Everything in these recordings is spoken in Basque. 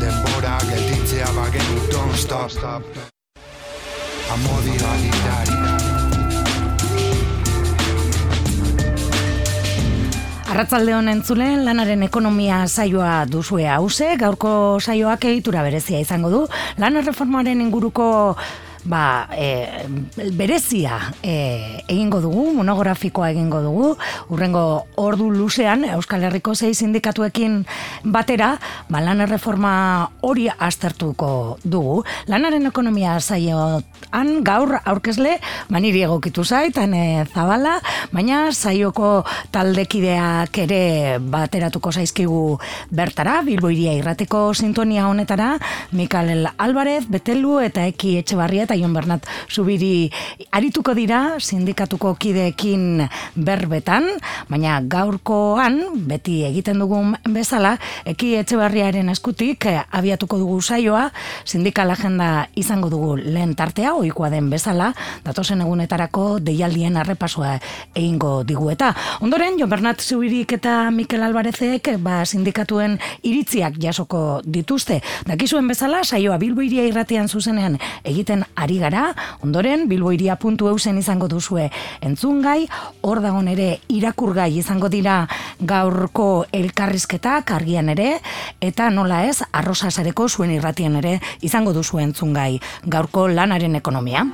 Denbora gelditzea bagenu, don't stop. Amodi alidari. Arratzalde honen zule, lanaren ekonomia saioa duzue hause, gaurko saioak egitura berezia izango du. Lan erreformaren inguruko ba, e, berezia e, egingo dugu, monografikoa egingo dugu, urrengo ordu luzean Euskal Herriko zei sindikatuekin batera, ba, lan erreforma hori aztertuko dugu. Lanaren ekonomia saioan gaur aurkezle, maniri egokitu zait, ane zabala, baina saioko taldekideak ere bateratuko zaizkigu bertara, Bilbo iria irrateko sintonia honetara, Mikael Alvarez, Betelu eta Eki Etxebarria eta Jon Bernat Zubiri arituko dira sindikatuko kideekin berbetan, baina gaurkoan, beti egiten dugun bezala, Eki Etxebarriaren eskutik eh, abiatuko dugu saioa, sindikal agenda izango dugu lehen tartea, ohikoa den bezala, datosen egunetarako deialdien arrepasoa egingo digu eta. Ondoren, Jon Bernat Zubirik eta Mikel Alvarezek ba, sindikatuen iritziak jasoko dituzte. Dakizuen bezala, saioa Bilbo iria irratian zuzenean egiten ari gara, ondoren bilboiria.eusen izango duzue entzungai, hor dagon ere irakurgai izango dira gaurko elkarrizketak argian ere, eta nola ez, arrosasareko zuen irratien ere izango duzu entzungai. Gaurko lanaren ekonomia.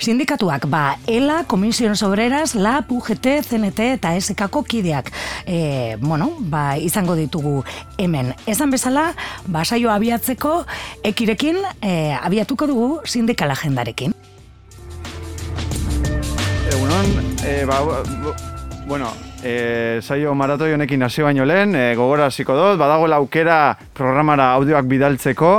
Sindikatuak, ba, ELA, Komisiones Obreras, LAB, UGT, CNT eta SKko kideak, e, bueno, ba, izango ditugu hemen. Esan bezala, ba, saio abiatzeko, ekirekin, e, abiatuko dugu sindikal agendarekin. Egunon, e, ba, bu- bueno, e, saio maratoi honekin hasi baino lehen, e, gogora hasiko dut, badagoela aukera programara audioak bidaltzeko,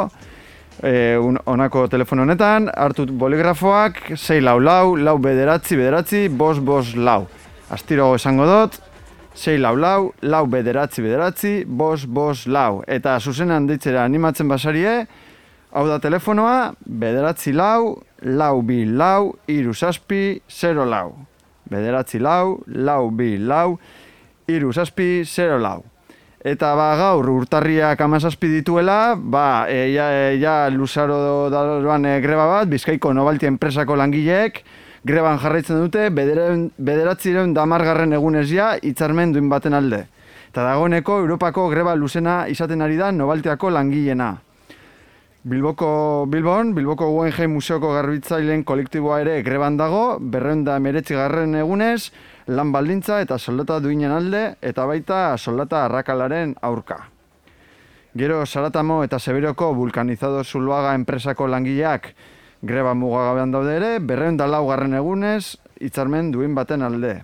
e, un, onako telefono honetan, hartu boligrafoak, 6 lau lau, lau bederatzi, bederatzi, bos, bos, lau. Astiro esango dut, 6 lau lau, lau bederatzi, bederatzi, bos, bos, lau. Eta zuzenan ditzera animatzen basarie, hau da telefonoa, bederatzi lau, lau bi lau, iru zazpi, zero lau. Bederatzi lau, lau bi lau, iru zazpi, zero lau. Eta ba gaur urtarriak amazazpi dituela, ba, e, ja, e, ja luzaro daroan e, greba bat, Bizkaiko Nobalti enpresako langileek, greban jarraitzen dute, bederen, bederatzireun damargarren egunez ja, hitzarmen duen baten alde. Eta dagoeneko Europako greba luzena izaten ari da Nobaltiako langileena. Bilboko Bilbon, Bilboko Guggenheim Museoko garbitzaileen kolektiboa ere greban dago, berreun da garren egunez, lan baldintza eta soldata duinen alde, eta baita soldata arrakalaren aurka. Gero Saratamo eta Seberoko vulkanizado Zuluaga enpresako langileak greba mugagabean daude ere, berreun da laugarren egunez, hitzarmen duin baten alde.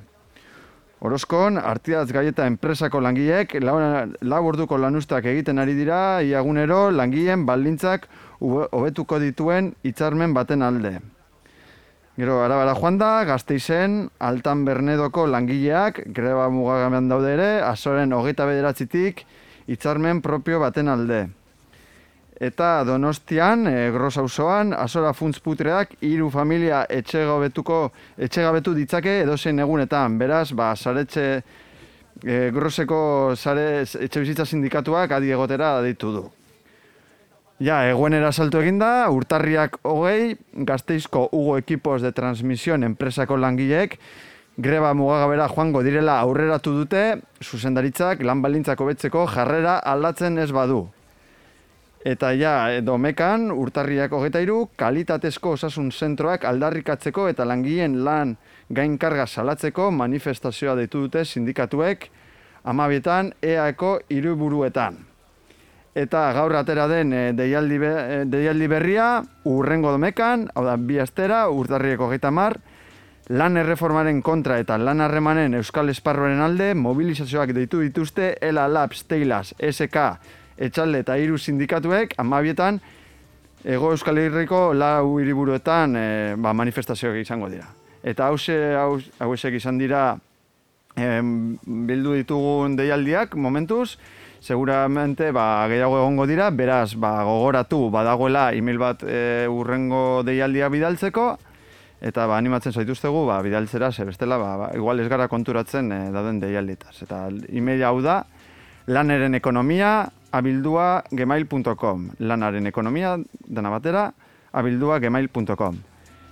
Orozkon, artiaz gaieta enpresako langileek lau, lau orduko lanustak egiten ari dira, iagunero langileen baldintzak hobetuko dituen hitzarmen baten alde. Gero, arabara joan da, gazteizen, altan bernedoko langileak, greba mugagabean daude ere, azoren hogeita bederatzitik, hitzarmen propio baten alde. Eta Donostian, e, Gros auzoan, Azora Funtz Putreak hiru familia etxegabetuko etxegabetu ditzake edozein egunetan. Beraz, ba saretxe e, Groseko sare etxebizitza sindikatuak adi egotera ditu du. Ja, eguenera salto eginda, urtarriak hogei, gazteizko Hugo Equipos de Transmisión enpresako langileek, greba mugagabera joango direla aurreratu dute, zuzendaritzak lan baldintzak hobetzeko jarrera aldatzen ez badu. Eta ja, domekan, urtarriak hogeita iru, kalitatezko osasun zentroak aldarrikatzeko eta langileen lan gainkarga salatzeko manifestazioa deitu dute sindikatuek amabietan EAeko hiruburuetan. Eta gaur atera den e, deialdi, be, e, deialdi berria, urrengo domekan, hau da, bi astera, urtarrieko hogeita mar, lan erreformaren kontra eta lan harremanen euskal esparruaren alde, mobilizazioak deitu dituzte ELA Labs, Teilas, SK etxalde eta hiru sindikatuek amabietan Ego Euskal Herriko lau hiriburuetan e, ba, manifestazioak izango dira. Eta hause, hausek izan dira em, bildu ditugun deialdiak momentuz, seguramente ba, gehiago egongo dira, beraz ba, gogoratu badagoela email bat e, urrengo deialdia bidaltzeko, eta ba, animatzen zaituztegu ba, bidaltzera, ze bestela, ba, ba, igual ez gara konturatzen e, dauden deialditaz. Eta email hau da, laneren ekonomia, abildua gemail.com lanaren ekonomia dena batera abildua gemail.com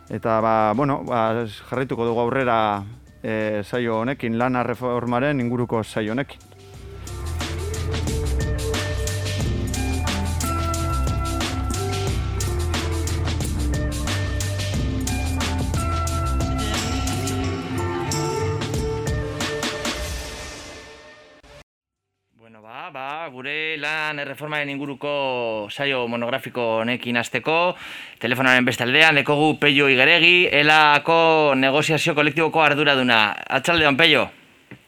eta ba, bueno, ba, jarraituko dugu aurrera e, saio honekin lana reformaren inguruko saio honekin gure lan erreformaren inguruko saio monografiko honekin azteko, telefonaren bestaldean, dekogu Peio Igeregi, elako negoziazio kolektiboko ardura duna. Atxaldeon, Peio?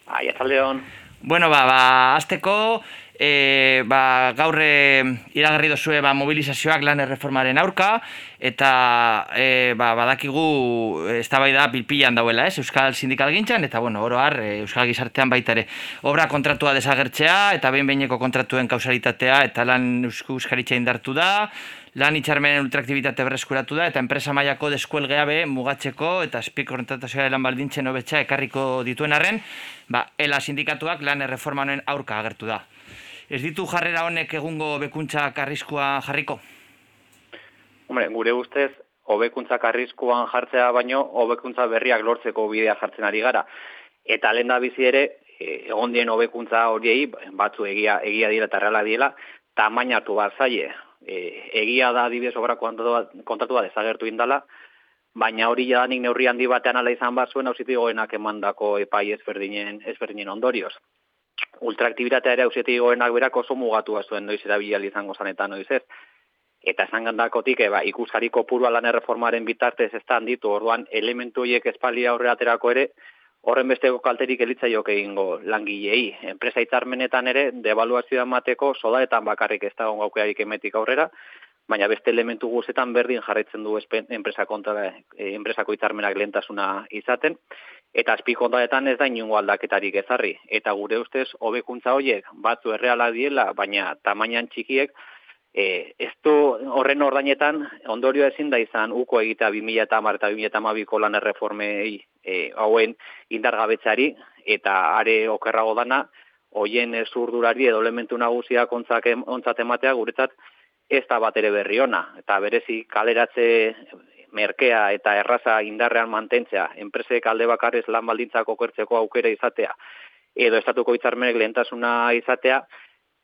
Ai, atxaldeon. Bueno, ba, ba, azteko, e, ba, gaurre iragarri dozue ba, mobilizazioak lan erreformaren aurka, eta e, ba, badakigu ez da bai da pilpilan dauela, ez, Euskal Sindikal gintzan, eta bueno, oro har, Euskal Gizartean baita ere, obra kontratua desagertzea, eta behin behineko kontratuen kausalitatea, eta lan Euskaritza indartu da, lan itxarmenen ultraaktibitate berreskuratu da, eta enpresa mailako deskuelgea be mugatzeko, eta espik kontratazioa lan baldintzen hobetxa ekarriko dituen arren, ba, ela sindikatuak lan erreformanen aurka agertu da ez ditu jarrera honek egungo bekuntzak arriskua jarriko? Hombre, gure ustez, hobekuntzak arriskuan jartzea baino, hobekuntza berriak lortzeko bidea jartzen ari gara. Eta lehen da bizi ere, e, egon dien hobekuntza horiei, batzu egia, egia dira eta reala dira, tamainatu bat zaie. E, egia da adibidez obra kontatu bat indala, baina hori jadanik neurri handi batean ala izan bat zuen hausitik goenak emandako epai ezberdinen, ezberdinen ondorioz ultraaktibitatea ere ausieti goenak berak oso mugatu zuen noiz erabilial izango zan eta noiz ez. Eta esan gandakotik, eba, ikuskari kopurua lan erreformaren bitartez ez da handitu, orduan elementu horiek espali aurre aterako ere, horren besteko kalterik elitza joke egingo langilei. Enpresa itzarmenetan ere, devaluazioa mateko, sodaetan bakarrik ez da ongaukearik emetik aurrera, baina beste elementu guzetan berdin jarraitzen du enpresa kontra, eh, enpresako itzarmenak lehentasuna izaten eta azpikontaetan ez da inungo aldaketarik ezarri. Eta gure ustez, hobekuntza horiek batzu erreala diela, baina tamainan txikiek, e, ez du horren ordainetan ondorio ezin da izan uko egitea 2000 eta mar eta 2000 eta ko lan erreformei e, hauen indargabetzari, eta are okerrago dana, hoien zurdurari edo elementu nagusia ontzat ematea guretzat ez da bat ere berri ona. Eta berezi kaleratze merkea eta erraza indarrean mantentzea, enpresek alde bakarrez lan baldintzako okertzeko aukera izatea, edo estatuko hitzarmenek lehentasuna izatea,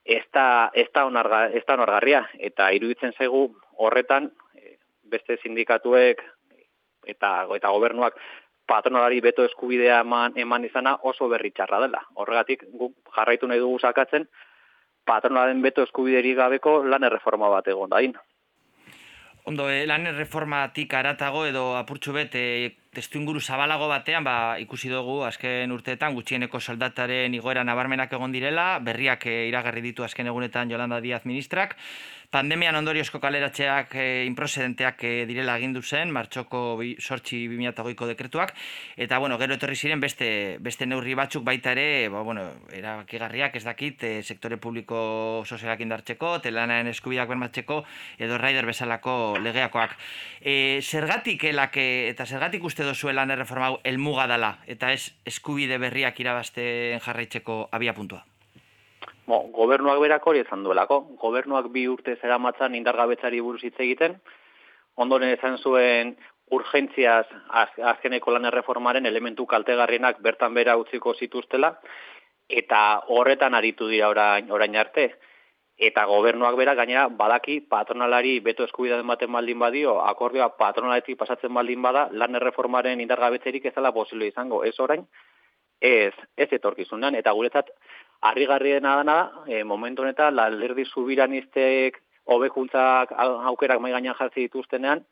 ez da, ez da, onarga, ez da onargarria. Eta iruditzen zaigu horretan, eh, beste sindikatuek eta, eta gobernuak patronalari beto eskubidea eman, eman izana oso berri txarra dela. Horregatik, guk jarraitu nahi dugu sakatzen, patronalen beto eskubideri gabeko lan erreforma bat egon dain. Ondo, eh, lan reformatik aratago edo apurtxo bet, eh, testu inguru zabalago batean, ba, ikusi dugu azken urteetan gutxieneko soldataren igoera nabarmenak egon direla, berriak eh, iragarri ditu azken egunetan Jolanda Díaz ministrak, pandemian ondoriozko kaleratzeak e, eh, inprocedenteak e, direla agindu zen, martxoko bi, sortxi 2008ko dekretuak, eta bueno, gero etorri ziren beste, beste neurri batzuk baita ere, ba, bueno, erabakigarriak ez dakit, e, sektore publiko sozialak indartzeko, telanaren eskubidak bermatzeko, edo raider bezalako legeakoak. E, zergatik elak, eta zergatik uste dozu elan erreformau elmuga dala, eta ez eskubide berriak irabazten jarraitzeko abia puntua? Bo, gobernuak berak hori ezan duelako. Gobernuak bi urte zera matzan indargabetzari buruz hitz egiten, ondoren ezan zuen urgentziaz az, azkeneko lan erreformaren elementu kaltegarrienak bertan bera utziko zituztela, eta horretan aritu dira orain, orain arte. Eta gobernuak bera gainera badaki patronalari beto eskubida ematen baldin badio, akordioa patronaletik pasatzen baldin bada, lan erreformaren indargabetzerik ez dela posible izango. Ez orain, ez, ez etorkizunan, eta guretzat harrigarriena dana, e, momentu honetan, la alderdi subiraniztek hobekuntzak aukerak mai gainean jartzi dituztenean,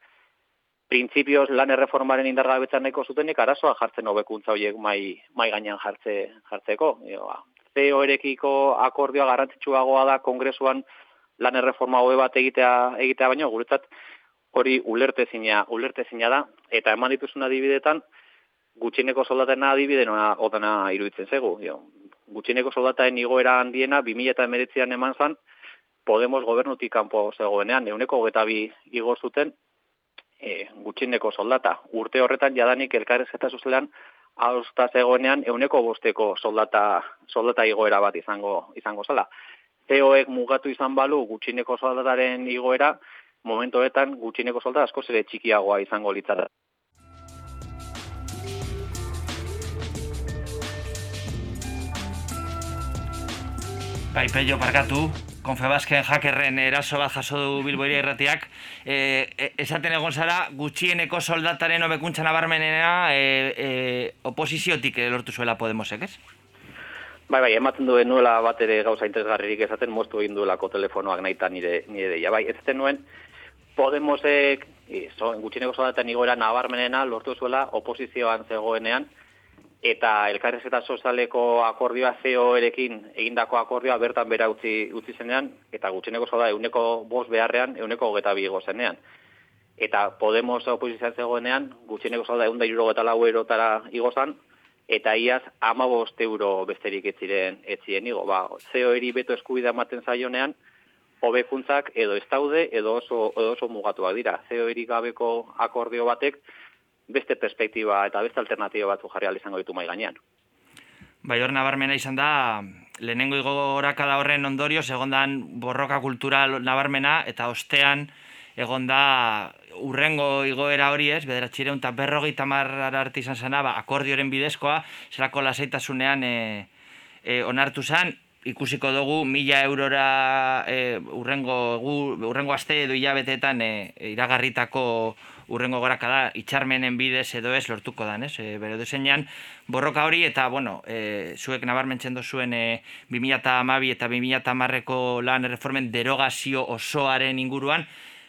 printzipioz lan erreformaren indargabetzan nahiko zutenik arazoa jartzen hobekuntza horiek mai, mai gainean jartze, jartzeko. E, ba, CEO erekiko akordioa garrantzitsuagoa da kongresuan lan erreforma hobe bat egitea, egitea baino, guretzat hori ulertezina, ulertezina da, eta eman dituzun adibidetan, gutxineko soldatena adibide noa odana iruditzen zegu. Jo, gutxineko soldataen igoera handiena 2019an eman zan Podemos gobernutik kanpo zegoenean euneko hogeta bi igo zuten e, gutxineko soldata. Urte horretan jadanik elkarrez eta hausta zegoenean euneko bosteko soldata, soldata igoera bat izango izango zala. CEOek mugatu izan balu gutxineko soldataren igoera, momentoetan gutxineko soldata asko zere txikiagoa izango litzara. Bai, peio, parkatu, Konfebasken hackerren eraso bat jaso du Bilboiria irratiak, e, esaten egon zara, gutxieneko soldataren obekuntza nabarmenena e, e, oposiziotik lortu zuela Podemosek, ez? Bai, bai, ematen duen nuela bat ere gauza interesgarririk esaten, moztu egin duelako telefonoak nahi nire, nire deia. Bai, ez nuen, Podemosek, e, so, gutxieneko soldaten igoera nabarmenena lortu zuela oposizioan zegoenean, eta elkarrez eta sozialeko akordioa CEO erekin egindako akordioa bertan bera utzi, utzi zenean, eta gutxeneko zoda euneko bos beharrean, euneko hogeta bi zenean. Eta Podemos oposizioan zegoenean, gutxeneko zoda eunda iruro eta lau erotara igozan, eta iaz ama bost euro besterik etziren etzien igo. Ba, CEO eri beto eskubida ematen zaionean, hobekuntzak edo ez daude edo oso, edo oso mugatuak dira. CEO eri gabeko akordio batek, beste perspektiba eta beste alternatiba batzu jarri izango ditu mai gainean. Bai, hor nabarmena izan da, lehenengo igoraka da horren ondorio, segondan borroka kultural nabarmena, eta ostean, egon da urrengo igoera hori ez, bederatxireun eta berrogei tamarra arte izan zena, ba, akordioren bidezkoa, zerako lasaitasunean e, e, onartu zen, ikusiko dugu mila eurora e, urrengo, urrengo aste edo hilabeteetan e, iragarritako urrengo goraka da itxarmenen bidez edo ez lortuko dan, ez? E, bere duzeinan, borroka hori eta, bueno, e, zuek nabarmentzen dozuen e, 2008 eta 2008ko lan erreformen derogazio osoaren inguruan,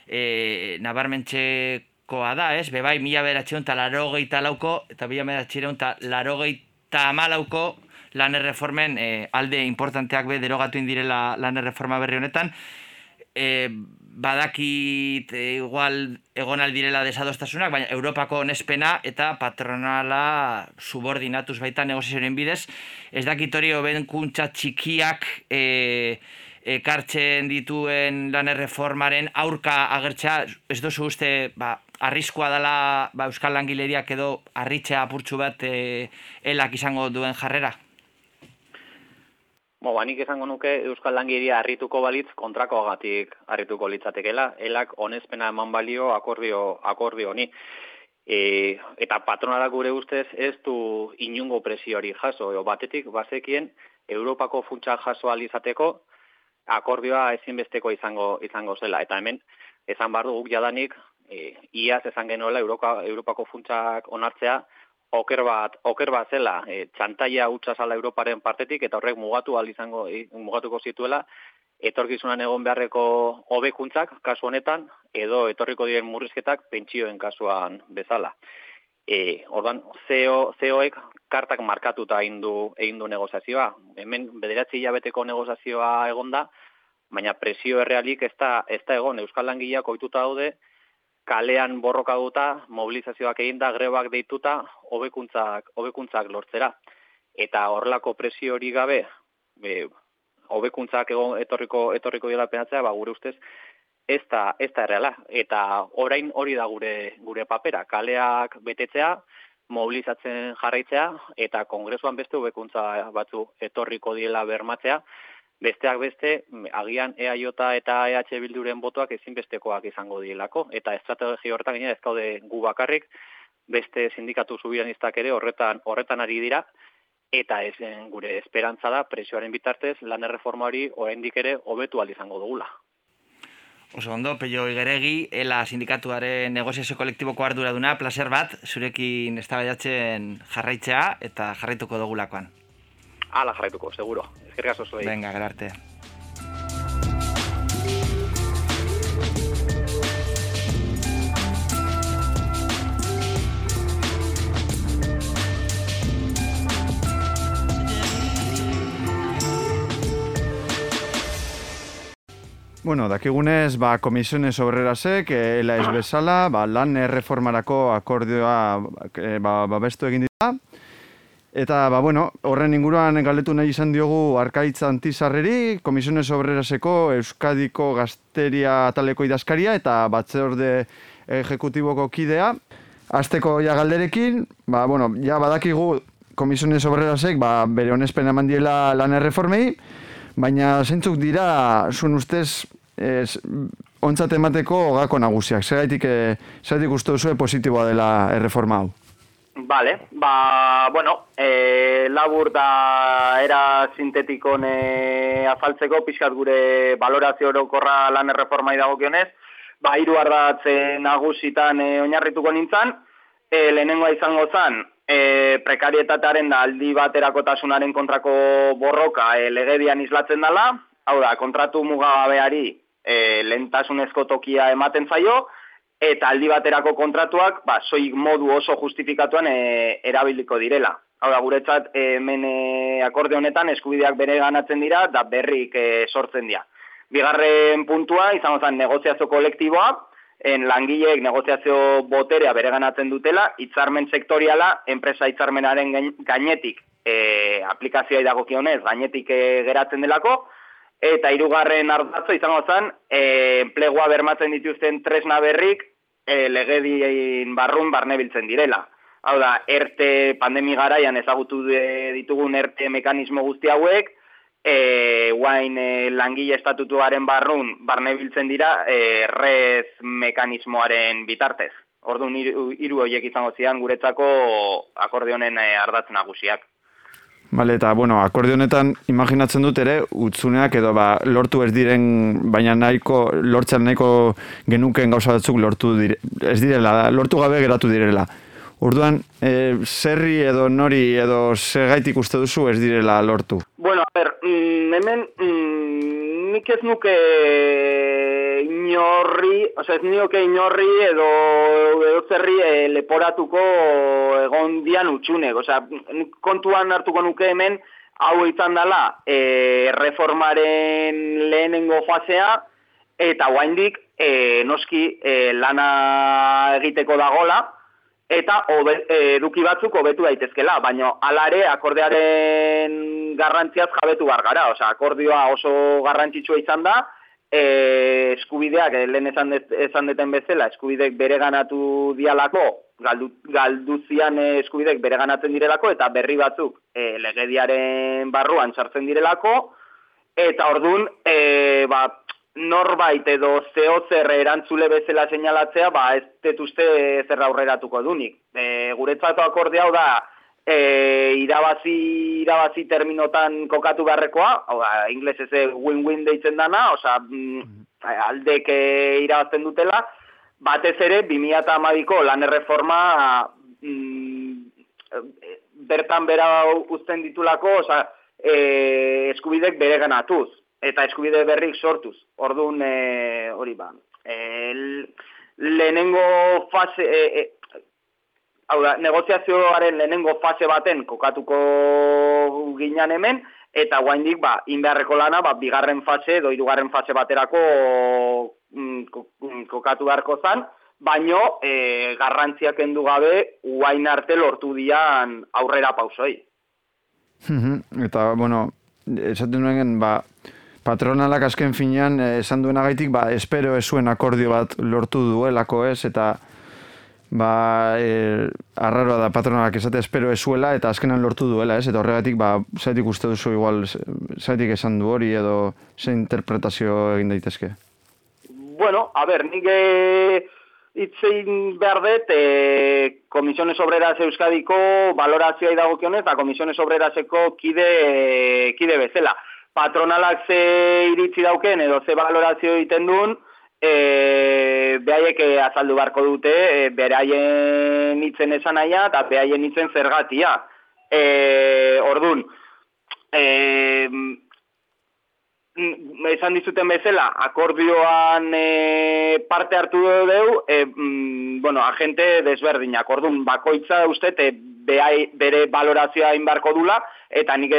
e, nabarmentzekoa da, ez? Bebai, mila beratxeon eta laro lauko, eta mila beratxeon eta laro malauko lan erreformen e, alde importanteak be derogatu indirela lan erreforma berri honetan, e, badakit e, igual egon aldirela desadostasunak, baina Europako onespena eta patronala subordinatuz baita negozizioen bidez, ez dakit hori obenkuntza txikiak e, ekartzen dituen lan erreformaren aurka agertzea, ez duzu uste, ba, arriskoa dela ba, Euskal Langileriak edo arritzea apurtxu bat e, elak izango duen jarrera? Mo, banik izango nuke Euskal Langiria harrituko balitz kontrakoagatik harrituko litzatekela, elak onezpena eman balio akordio, akordio honi. E, eta patronara gure ustez ez du inungo presiori jaso, e, batetik bazekien Europako funtsa jaso alizateko akordioa ezinbesteko izango izango zela. Eta hemen, esan bardu guk jadanik, e, iaz esan genuela Europa, Europako funtsak onartzea, oker bat, oker bat zela, e, txantaia utza zala Europaren partetik, eta horrek mugatu izango, e, mugatuko zituela, etorkizunan egon beharreko hobekuntzak kasu honetan, edo etorriko diren murrizketak pentsioen kasuan bezala. E, ordan, CEO, CEOek kartak markatuta egin du, egin du negozazioa. Hemen bederatzi hilabeteko negozazioa egonda, baina presio errealik ez da, ez da egon, Euskal Langileak oituta daude, kalean borroka duta, mobilizazioak eginda, grebak deituta, hobekuntzak hobekuntzak lortzera. Eta horrelako presio hori gabe, be, hobekuntzak egon etorriko etorriko dela penatzea, ba gure ustez ez da ez da erreala eta orain hori da gure gure papera. Kaleak betetzea, mobilizatzen jarraitzea eta kongresuan beste hobekuntza batzu etorriko diela bermatzea besteak beste, agian EAJ eta EH Bilduren botoak ezinbestekoak izango dielako, eta estrategi horretan gine ezkaude gu bakarrik, beste sindikatu zubianistak ere horretan horretan ari dira, eta ez gure esperantza da presioaren bitartez lan erreforma hori oraindik ere hobetu izango dugula. Oso ondo, peio igeregi, ela sindikatuaren negoziazio kolektiboko ardura duna, placer bat, zurekin eztabaidatzen jarraitzea eta jarraituko dugulakoan ala jarraituko, seguro. Ezkerrik asko zuei. Venga, gerarte. Bueno, dakigunez, ba, komisiones obrerasek, eh, ela ez bezala, ba, lan erreformarako akordioa eh, ba, ba, bestu egin dira. Eta, ba, bueno, horren inguruan galdetu nahi izan diogu Arkaitza Antizarreri, komisiones obreraseko Euskadiko Gazteria taleko idazkaria eta batzeorde ejekutiboko kidea. Azteko ja galderekin, ba, bueno, ja badakigu komisiones obrerasek, ba, bere honespen eman diela lan erreformei, baina zentzuk dira, zuen ustez, ez, ontzat emateko gako nagusiak. Zeraitik, e, zeraitik uste duzu positiboa dela erreforma hau? Vale, ba, bueno, e, labur da era sintetikon e, azaltzeko, pixkat gure valorazio orokorra lan erreformai dagokionez, ba, hiru ardatze nagusitan e, oinarrituko nintzen, e, lehenengoa izango zen, e, prekarietatearen da aldi baterakotasunaren kontrako borroka e, legedian islatzen dela, hau da, kontratu mugagabeari e, lentasunezko tokia ematen zaio, eta aldi baterako kontratuak, ba, soik modu oso justifikatuan e, erabiliko direla. Hau da, guretzat, hemen e, akorde honetan eskubideak bere ganatzen dira, da berrik e, sortzen dira. Bigarren puntua, izango zen negoziazio kolektiboa, en langileek negoziazio boterea bereganatzen dutela, hitzarmen sektoriala, enpresa hitzarmenaren gainetik e, aplikazioa idagokionez, gainetik e, geratzen delako, eta hirugarren ardatzo izango zen, e, enplegua bermatzen dituzten tresna berrik e, legedien barrun barne biltzen direla. Hau da, ERTE pandemi garaian ezagutu ditugun ERTE mekanismo guzti hauek, e, guain e, langile estatutuaren barrun barne biltzen dira e, rez mekanismoaren bitartez. Orduan hiru horiek izango zian guretzako akordionen e, ardatzen nagusiak. Bale, eta, bueno, akordionetan imaginatzen dut ere, utzuneak edo ba, lortu ez diren, baina nahiko, lortzen nahiko genuken gauza batzuk lortu dire, ez direla, lortu gabe geratu direla. Orduan, e, zerri edo nori edo segaitik uste duzu ez direla lortu? Bueno, a ber, mm, hemen mm, nik ez nuke inorri, oza, ez nioke inorri edo, edo zerri e, leporatuko egon dian utxunek. Oza, kontuan hartuko nuke hemen, hau izan dela e, reformaren lehenengo fasea, eta guaindik e, noski e, lana egiteko dagola, eta obe, eduki batzuk hobetu daitezkela, baina alare akordearen garrantziaz jabetu bar gara, osea akordioa oso garrantzitsua izan da, e, eskubideak lehen esan, esan deten bezala, eskubideek bereganatu dialako, galdu, galduzian eskubideek bereganatzen direlako eta berri batzuk e, legediaren barruan sartzen direlako eta ordun e, ba, norbait edo zeo zer erantzule bezala seinalatzea, ba ez detuzte zer aurreratuko dunik. E, guretzako akorde hau da, e, irabazi, irabazi terminotan kokatu beharrekoa, hau da, ingles ez win-win deitzen dana, oza, mm, aldek e, irabazten dutela, batez ere, 2008ko lan erreforma mm, bertan bera uzten ditulako, oza, e, eskubidek bere ganatuz eta eskubide berrik sortuz. Orduan e, hori ba. E, lehenengo fase e, e, hau da, negoziazioaren lehenengo fase baten kokatuko ginean hemen eta guaindik ba inbeharreko lana ba bigarren fase edo hirugarren fase baterako mm, mm, kokatu beharko zan baino e, garrantziak kendu gabe uain arte lortu dian aurrera pausoi. eta, bueno, esaten nuen, ba, patronalak azken finean eh, esan duen agaitik, ba, espero ez akordio bat lortu duelako ez, eta ba, e, arraroa da patronalak esate espero ez eta azkenan lortu duela ez, eta horregatik, ba, zaitik uste duzu igual, zaitik esan du hori edo ze interpretazio egin daitezke? Bueno, a ber, nik e, itzein behar dut, e, Komisiones Obreras Euskadiko valorazioa idagokionez, eta Komisiones Obreraseko kide, kide bezala patronalak ze iritzi dauken edo ze valorazio egiten duen, e, behaiek e, azaldu barko dute, e, beraien itzen esan aia, eta behaien itzen zergatia. E, ordun, e, esan dizuten bezala, akordioan e, parte hartu dugu, e, mm, bueno, agente desberdinak, ordun, bakoitza uste, e, bere valorazioa inbarko dula, eta nik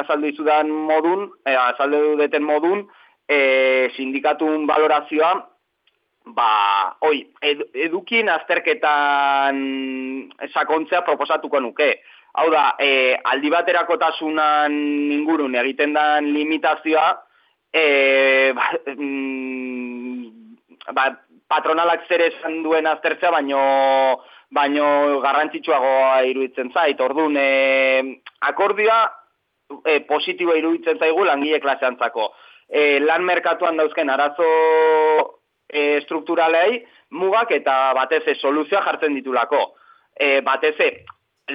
azaldu izudan modun, e, azaldu deten modun, e, sindikatun valorazioa, ba, oi, ed, edukin azterketan sakontzea proposatuko nuke. Hau da, e, aldi baterakotasunan ingurun egiten den limitazioa, e, ba, mm, ba, patronalak zer esan duen aztertzea, baino, baino garrantzitsuagoa iruditzen zait. Orduan, e, akordioa e, positiboa iruditzen zaigu langile klaseantzako. E, lan merkatuan dauzken arazo e, strukturalei mugak eta batez ez soluzioa jartzen ditulako. E, batez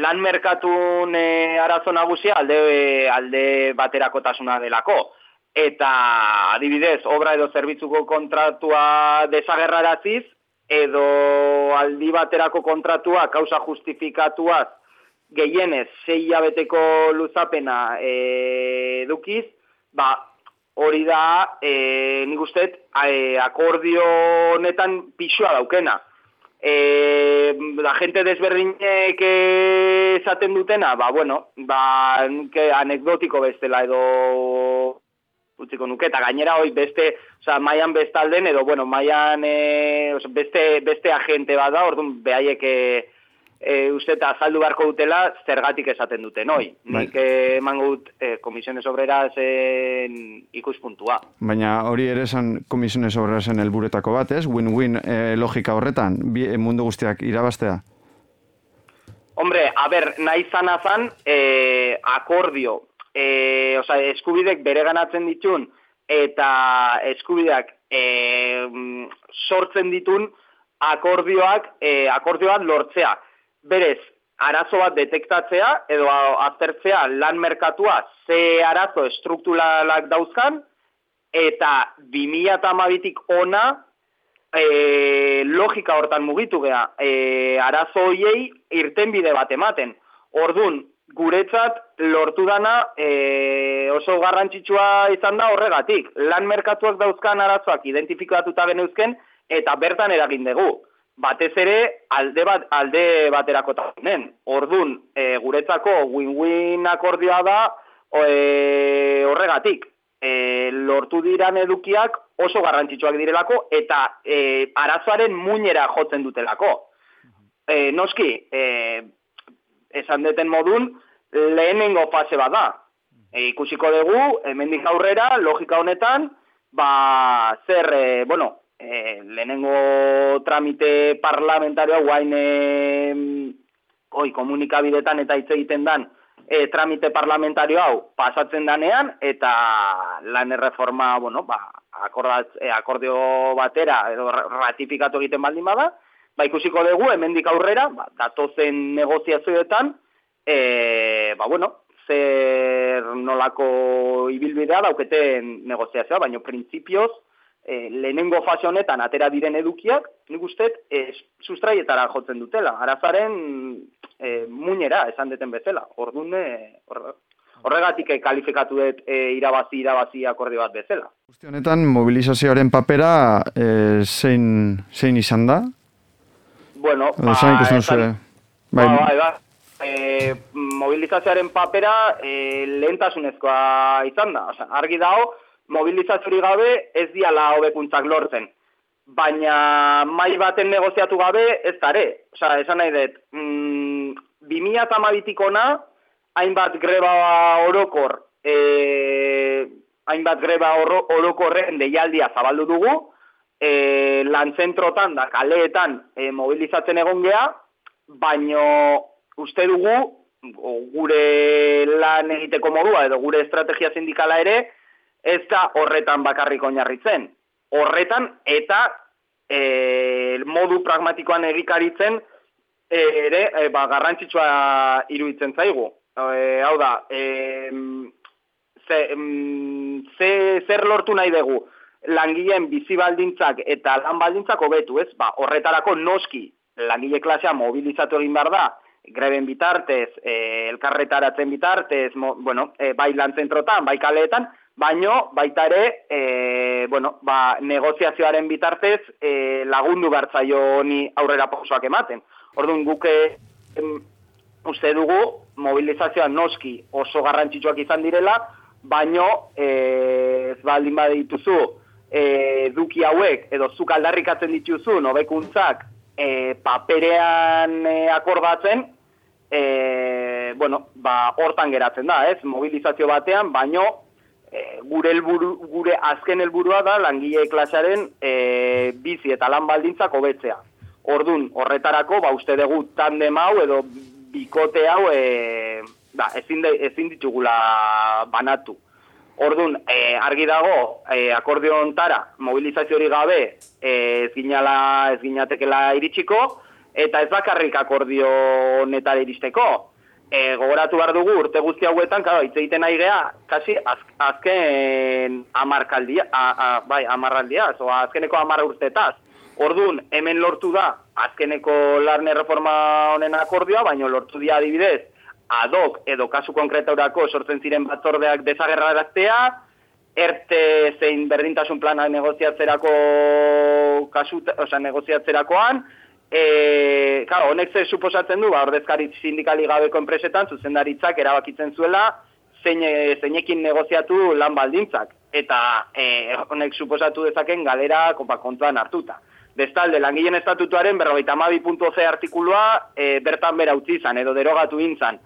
lan merkatun e, arazo nagusia alde, e, alde baterakotasuna delako. Eta adibidez, obra edo zerbitzuko kontratua desagerraraziz, edo aldi baterako kontratua kausa justifikatuaz gehienez sei abeteko luzapena e, edukiz, ba, hori da, e, nik uste, akordio honetan pixua daukena. E, la gente desberdinek esaten dutena, ba, bueno, ba, que anekdotiko bestela edo utziko nuke, eta gainera hoi beste, oza, maian bestalden, edo, bueno, maian e, beste, beste agente bada, orduan behaiek e, e, uste eta azaldu beharko dutela zergatik esaten duten, oi. Bai. Nik eman gut e, komisiones obrera zen ikuspuntua. Baina hori ere esan komisiones obrera zen elburetako bat, ez? Win-win e, logika horretan, bi, mundu guztiak irabaztea? Hombre, a ber, nahi zan azan, e, akordio, e, oza, eskubidek bere ganatzen ditun, eta eskubideak e, sortzen ditun akordioak, e, akordioak lortzea berez, arazo bat detektatzea edo aztertzea lan merkatua ze arazo estrukturalak dauzkan eta 2012tik ona e, logika hortan mugitu gea e, arazo hoiei irtenbide bat ematen. Ordun guretzat lortu dana e, oso garrantzitsua izan da horregatik. Lan merkatuak dauzkan arazoak identifikatuta geneuzken eta bertan eragin dugu batez ere alde bat alde baterako tanen. Ordun, e, guretzako win-win akordioa da e, horregatik. E, lortu diran edukiak oso garrantzitsuak direlako eta e, arazoaren muinera jotzen dutelako. E, noski, e, esan deten modun, lehenengo fase bada. E, ikusiko dugu, hemendik aurrera, logika honetan, ba, zer, e, bueno, e, lehenengo tramite parlamentarioa guain e, oi, komunikabidetan eta hitz egiten dan e, tramite parlamentario hau pasatzen danean eta lan erreforma, bueno, ba, akordat, e, akordio batera edo ratifikatu egiten baldin bada, ba, ikusiko dugu, hemendik aurrera, ba, datozen negoziazioetan, e, ba, bueno, zer nolako ibilbidea dauketen negoziazioa, baina printzipioz, e, lehenengo fase honetan atera diren edukiak, nik uste, e, sustraietara jotzen dutela. Arazaren e, muñera, esan deten bezala. Orduan, horregatik e, kalifikatu dut e, irabazi, irabazi akorde bat bezala. Guzti honetan, mobilizazioaren papera e, zein, zein izan da? Bueno, ba, esan, bai, ba, bai, ba, e, mobilizazioaren papera e, lehentasunezkoa izan da. Osa, argi dago, mobilizatzori gabe ez diala hobekuntzak lortzen. Baina mai baten negoziatu gabe ez dare. Osa, esan nahi dut, mm, 2008 ona, hainbat greba orokor, e, hainbat greba orokorren deialdia zabaldu dugu, e, lantzentrotan da kaleetan e, mobilizatzen egon geha, baino uste dugu, gure lan egiteko modua edo gure estrategia sindikala ere, ez da horretan bakarrik oinarritzen. Horretan eta e, modu pragmatikoan egikaritzen e, ere e, ba, garrantzitsua iruditzen zaigu. E, hau da, e, ze, ze, zer lortu nahi dugu langileen bizi baldintzak eta lan baldintzak hobetu, ez? Ba, horretarako noski langile klasea mobilizatu egin behar da, greben bitartez, e, elkarretaratzen bitartez, mo, bueno, e, bai lan zentrotan, bai kaleetan, baino baita ere e, bueno, ba, negoziazioaren bitartez e, lagundu bertzaio honi aurrera pausoak ematen. Orduan guke uste dugu mobilizazioa noski oso garrantzitsuak izan direla, baino e, ez baldin badituzu e, duki hauek edo zuk aldarrikatzen dituzu nobekuntzak e, paperean e, akordatzen, e, bueno, ba, hortan geratzen da, ez, mobilizazio batean, baino e, gure helburu, gure azken helburua da langile klasaren e, bizi eta lan baldintzak hobetzea. Ordun horretarako, ba, uste dugu tandem hau edo bikote hau e, ba, ezin, de, ezin ditugula banatu. Ordun e, argi dago, e, akordio ontara, mobilizazio hori gabe, e, ez ginala, ez ginatekela iritsiko, eta ez bakarrik akordio honetara iristeko. E, gogoratu behar dugu, urte guzti hauetan, kado, hitz egiten nahi geha, kasi az, azken amarkaldia, a, a, bai, amarraldia, so, azkeneko amarra urtetaz. Ordun hemen lortu da, azkeneko larne reforma honen akordioa, baina lortu dia adibidez, adok edo kasu konkretaurako sortzen ziren batzordeak desagerraraztea, erte zein berdintasun planak negoziatzerako kasu, oza, negoziatzerakoan, e, claro, honek ze suposatzen du, ba, ordezkari sindikali gabeko enpresetan, zuzendaritzak erabakitzen zuela, zein, e, zeinekin negoziatu lan baldintzak. Eta e, honek suposatu dezaken galera konpa kontuan hartuta. Bestalde, langileen estatutuaren berrogeita amabi.c artikulua e, bertan bera utzi izan, edo derogatu intzan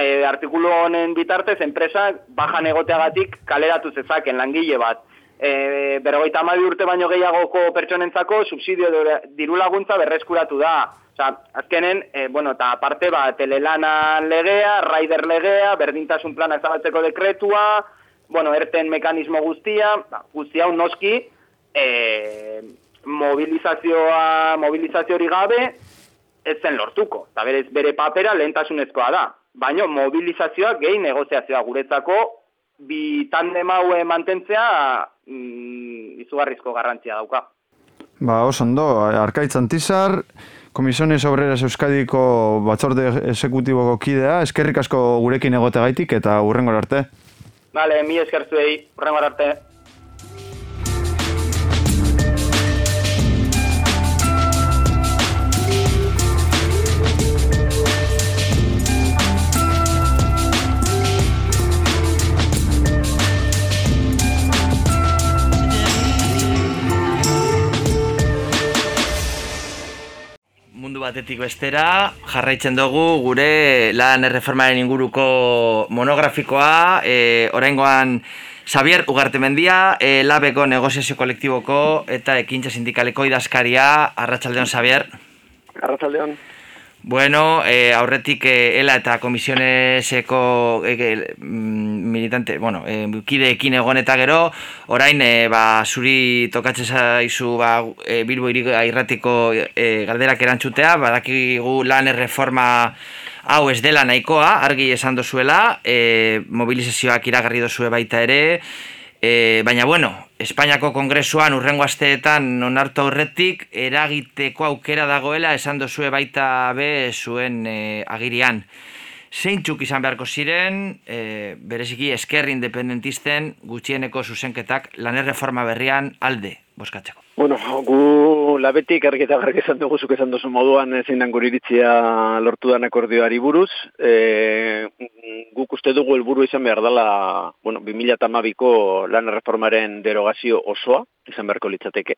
e, artikulu honen bitartez, enpresa bajan egoteagatik kaleratu zezaken langile bat. E, berrogeita amabi urte baino gehiagoko pertsonentzako subsidio diru laguntza berreskuratu da. Osa, azkenen, e, bueno, eta aparte ba, telelana legea, raider legea, berdintasun plana ezabatzeko dekretua, bueno, erten mekanismo guztia, ba, guztia noski, e, mobilizazioa, mobilizazio hori gabe, ez zen lortuko. Eta berez, bere papera lehentasunezkoa da baino mobilizazioa gehi negoziazioa guretzako bi tandem haue mantentzea mm, izugarrizko garrantzia dauka. Ba, oso ondo, Arkaitz Antizar, Komisiones Obreras Euskadiko batzorde esekutiboko kidea, eskerrik asko gurekin egote gaitik eta urrengor arte. Vale, mi eskertzuei, urrengor arte. Mundu batetik bestera, jarraitzen dugu gure lan erreformaren inguruko monografikoa, e, oraingoan Xavier Ugartemendia, e, labeko negoziazio kolektiboko eta ekintza sindikaleko idazkaria, Arratsaldeon Xavier. Arratsaldeon. Bueno, e, aurretik e, ELA eta komisioneseko e, e, militante, bueno, e, kideekin egon eta gero, orain, e, ba, zuri tokatzen zaizu ba, e, Bilbo irratiko e, galderak erantzutea, badakigu lan erreforma hau ez dela nahikoa, argi esan dozuela, e, mobilizazioak iragarri dozue baita ere, E, baina bueno, Espainiako kongresuan urrengo asteetan onartu aurretik eragiteko aukera dagoela esan dozue baita be zuen e, agirian. Zeintzuk izan beharko ziren, e, bereziki eskerri independentisten gutxieneko zuzenketak lanerreforma berrian alde boskatzeko. Bueno, gu labetik argi eta garri esan dugu zuk esan duzu moduan zein dan iritzia lortu dan akordioari buruz. E, uste dugu helburu izan behar dela, bueno, 2008ko lan reformaren derogazio osoa, izan beharko litzateke.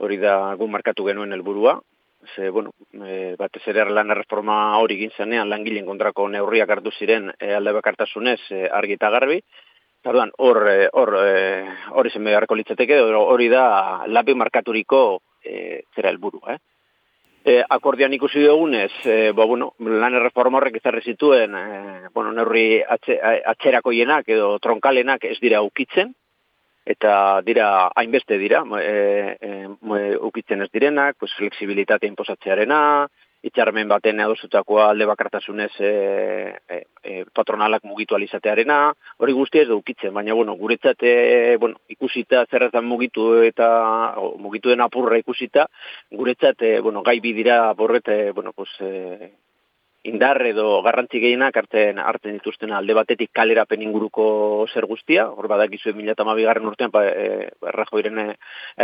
Hori da gu markatu genuen helburua. Ze, bueno, e, batez ere lan reforma hori gintzanean langileen kontrako neurriak hartu ziren e, alde bakartasunez e, argi eta garbi. Orduan, hor eh, hor eh, hori zen beharko litzateke hori da labi markaturiko e, zera helburu, eh. E, akordian ikusi dugunez, e, ba, bueno, lan erreforma horrek ezarri zituen, e, bueno, neurri atxe, atxerako jenak edo tronkalenak ez dira ukitzen, eta dira hainbeste dira, e, e, ukitzen ez direnak, pues, fleksibilitate inposatzearena, itxarmen baten adosutakoa alde bakartasunez e, e, patronalak mugitu alizatearena, hori guztia ez dukitzen, baina bueno, guretzat e, bueno, ikusita zerretan mugitu eta o, mugitu den apurra ikusita, guretzat e, bueno, gai bidira borret, e, bueno, pues, e, indar edo garrantzi gehienak hartzen hartzen dituzten alde batetik kalerapen inguruko zer guztia, hor badakizu 2012 garren urtean pa, e,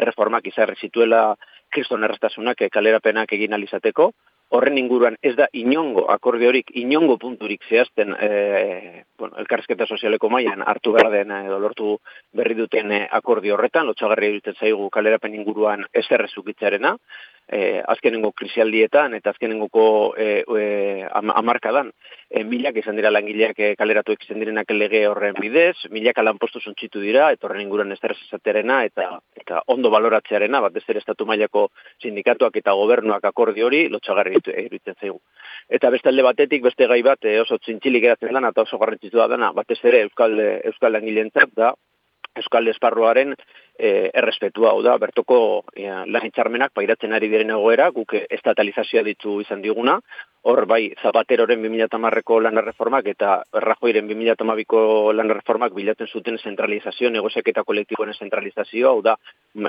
erreformak izarri zituela kriston errastasunak kalerapenak egin alizateko, horren inguruan ez da inongo akordiorik, inongo punturik zehazten e, bueno, elkarrezketa sozialeko mailan hartu behar den edo lortu berri duten akordio horretan, lotxagarri egiten zaigu kalerapen inguruan ez errezukitzearena, e, azkenengo krisialdietan eta azkenengoko e, e, amarkadan e, milak izan dira langileak e, kaleratu izan direnak lege horren bidez, milak lanpostu zontxitu dira, eta horren inguruan ez esaterena eta, eta ondo baloratzearena, bat ez estatu mailako sindikatuak eta gobernuak akordi hori lotxagarri iruditzen zaigu. Eta beste alde batetik, beste gai bat, e, oso txintxilik eratzen dana eta oso garrantzitu da dana, batez ere Euskal, Euskal Langileentzat da, Euskal Esparruaren e, errespetua, hau da, bertoko e, lan pairatzen ari diren egoera, guk estatalizazioa ditu izan diguna, hor bai Zapateroren 2010ko lan reformak eta Rajoiren 2012ko lan reformak bilatzen zuten zentralizazio, negoziak eta kolektiboen zentralizazio, hau da,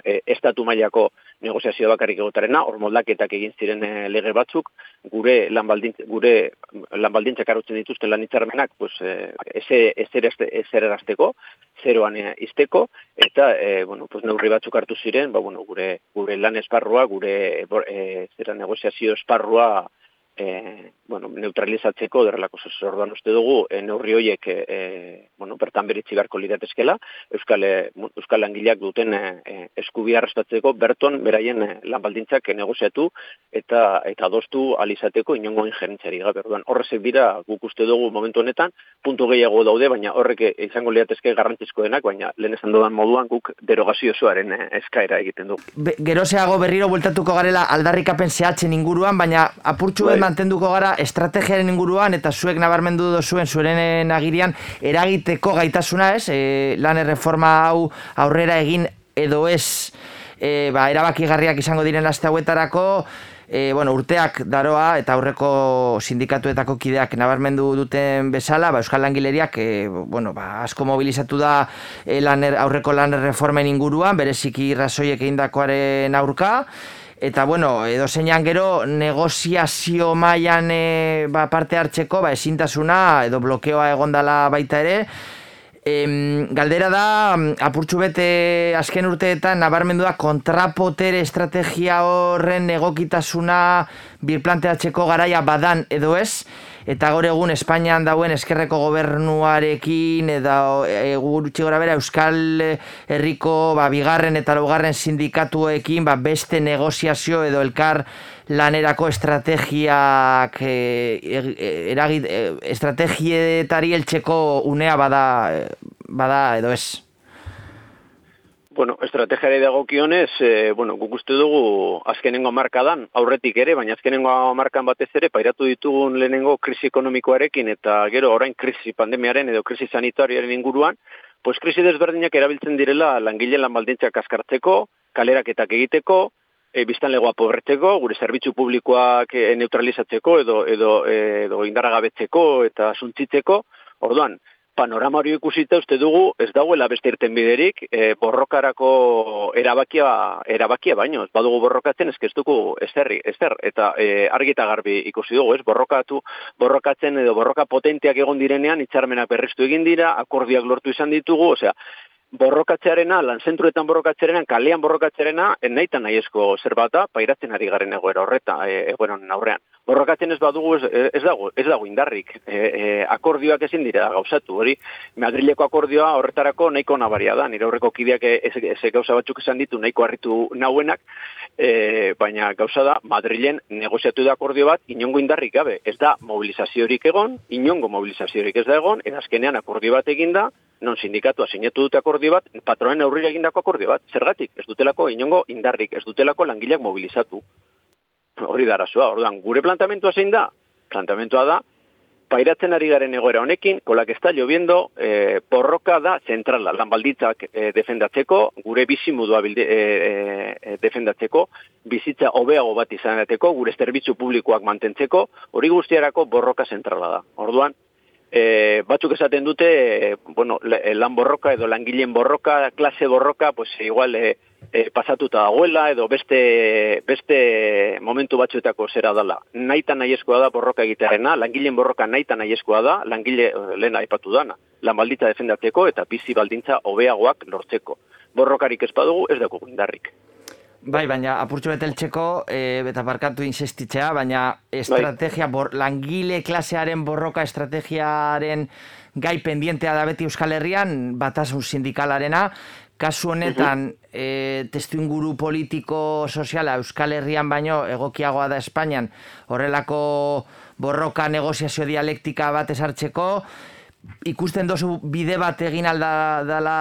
e, estatu mailako negoziazio bakarrik egotarena, hor moldaketak egin ziren e, lege batzuk, gure lan gure lan baldintzak arutzen dituzten lan pues, e, ezer erazteko, zeroan e, izteko, eta e, bueno, pues, neurri batzuk hartu ziren, ba, bueno, gure, gure lan esparrua, gure e, zera negoziazio esparrua e, bueno, neutralizatzeko derrelako orduan uste dugu e, neurri horiek e, bueno, bertan beritzi beharko liratezkela Euskal, Euskal Langileak duten e, eskubia arrastatzeko berton beraien e, lanbaldintzak negoziatu eta eta adostu alizateko inongo injerentzari gabe. Orduan horrezek dira guk uste dugu momentu honetan puntu gehiago daude baina horrek izango liratezke garrantzizko denak baina lehen esan dudan moduan guk derogazio zoaren eskaera egiten du. Be, geroseago berriro bueltatuko garela aldarrikapen zehatzen inguruan baina apurtxu bai mantenduko gara estrategiaren inguruan eta zuek nabarmendu zuen zuren agirian eragiteko gaitasuna ez, e, lan erreforma hau aurrera egin edo ez e, ba, erabakigarriak izango diren aste hauetarako, e, bueno, urteak daroa eta aurreko sindikatuetako kideak nabarmendu duten bezala, ba, Euskal Langileriak e, bueno, ba, asko mobilizatu da e, aurreko lan reformen inguruan, bereziki razoiek egindakoaren aurka, Eta bueno, edo zeinan gero negoziazio mailan e, ba, parte hartzeko, ba, ezintasuna edo blokeoa egondala baita ere. Em, galdera da, apurtxu bete azken urteetan nabarmendu da kontrapotere estrategia horren egokitasuna birplanteatzeko garaia badan edo ez eta gaur egun Espainian dauen eskerreko gobernuarekin eta e, gurutxe gora bera Euskal Herriko ba, bigarren eta laugarren sindikatuekin ba, beste negoziazio edo elkar lanerako estrategiak e, e, eragit, e, estrategietari eltseko unea bada, bada edo ez? Bueno, estrategiari dagokionez, e, bueno, guk uste dugu azkenengo markadan, aurretik ere, baina azkenengo markan batez ere, pairatu ditugun lehenengo krisi ekonomikoarekin, eta gero orain krisi pandemiaren edo krisi sanitariaren inguruan, pues krisi desberdinak erabiltzen direla langile lan baldintzak askartzeko, kaleraketak egiteko, e, biztan legoa pobretzeko, gure zerbitzu publikoak e, neutralizatzeko edo, edo, edo indaragabetzeko eta suntzitzeko, orduan, panorama hori ikusita uste dugu ez dagoela beste irten biderik e, borrokarako erabakia erabakia baino. Ez badugu borrokatzen ez kestuko esterri ezer. Eta e, argi eta garbi ikusi dugu ez? Borrokatu borrokatzen edo borroka potenteak egon direnean hitzarmenak berriztu egin dira akordiak lortu izan ditugu. Osea borrokatzearena, lan zentruetan borrokatzearena, kalean borrokatzearena, nahi esko zer bata, pairatzen ari garen egoera horreta, e, egoeran aurrean. Borrokatzen ez badugu ez, ez, dago, ez dago indarrik. E, e, akordioak ezin dira gauzatu, hori Madrileko akordioa horretarako nahiko nabaria da, nire aurreko kideak ez, ez gauza batzuk esan ditu nahiko harritu nauenak, e, baina gauza da, Madrilen negoziatu da akordio bat, inongo indarrik gabe, ez da mobilizaziorik egon, inongo mobilizaziorik ez da egon, edazkenean akordio bat eginda, non sindikatua sinatu dute akordio bat, patronen aurrira egindako akordio bat. Zergatik, ez dutelako inongo indarrik, ez dutelako langileak mobilizatu. Hori da arazua, orduan, gure plantamentua zein da? Plantamentua da, pairatzen ari garen egoera honekin, kolak ez da llobiendo, e, borroka da zentrala, lan balditzak e, defendatzeko, gure bizimudua e, e, defendatzeko, bizitza hobeago bat izanateko, gure zerbitzu publikoak mantentzeko, hori guztiarako borroka zentrala da. Orduan, e, batzuk esaten dute, e, bueno, lan borroka edo langileen borroka, klase borroka, pues igual e, e, pasatuta dagoela edo beste, beste momentu batzuetako zera dela. Naita nahi da borroka egitearena, langileen borroka naita nahi da, langile lehen aipatu dana, lan balditza defendatzeko eta bizi baldintza hobeagoak lortzeko. Borrokarik ez badugu ez dago indarrik. Bai, baina apurtxo beteltzeko, e, eta barkatu insistitzea, baina estrategia, bor, langile klasearen borroka estrategiaren gai pendientea da beti Euskal Herrian, batasun sindikalarena, kasu honetan, e, testu inguru politiko soziala Euskal Herrian baino egokiagoa da Espainian, horrelako borroka negoziazio dialektika bat esartzeko, ikusten dozu bide bat egin alda dela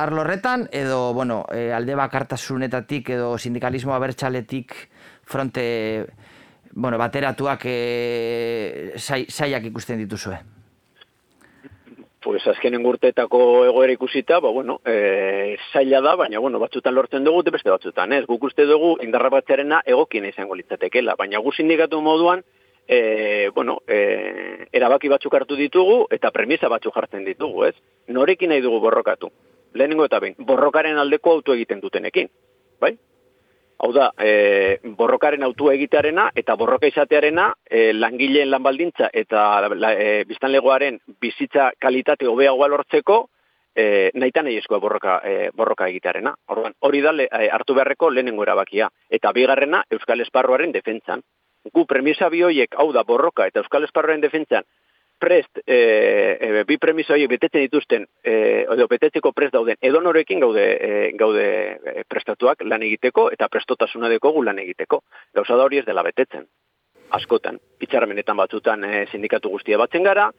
arlorretan, edo, bueno, e, alde bakartasunetatik edo sindikalismo abertxaletik fronte, bueno, bateratuak e, zaiak ikusten dituzue. Pues azkenen gurtetako egoera ikusita, ba, bueno, e, zaila da, baina, bueno, batzutan lortzen dugu, beste batzutan, ez? Guk uste dugu, indarra batzearena egokien izango litzatekela, baina gu sindikatu moduan, e, bueno, e, erabaki batzuk hartu ditugu eta premisa batzuk jartzen ditugu, ez? Norekin nahi dugu borrokatu? Lehenengo eta ben, borrokaren aldeko auto egiten dutenekin, bai? Hau da, e, borrokaren autu egitearena eta borroka izatearena e, langileen lanbaldintza eta la, e, biztanlegoaren bizitza kalitate hobeagoa lortzeko e, nahi nahi borroka, e, borroka egitearena. Orduan, hori da e, hartu beharreko lehenengo erabakia. Eta bigarrena Euskal Esparruaren defentzan gu premisa bi hoiek, hau da borroka eta Euskal Esparroaren defentzan, prest, e, e, bi premisa hoiek betetzen dituzten, e, edo betetzeko prest dauden, edo norekin gaude, e, gaude prestatuak lan egiteko eta prestotasuna dekogu lan egiteko. Gauza da hori ez dela betetzen, askotan. Itxaramenetan batzutan e, sindikatu guztia batzen gara,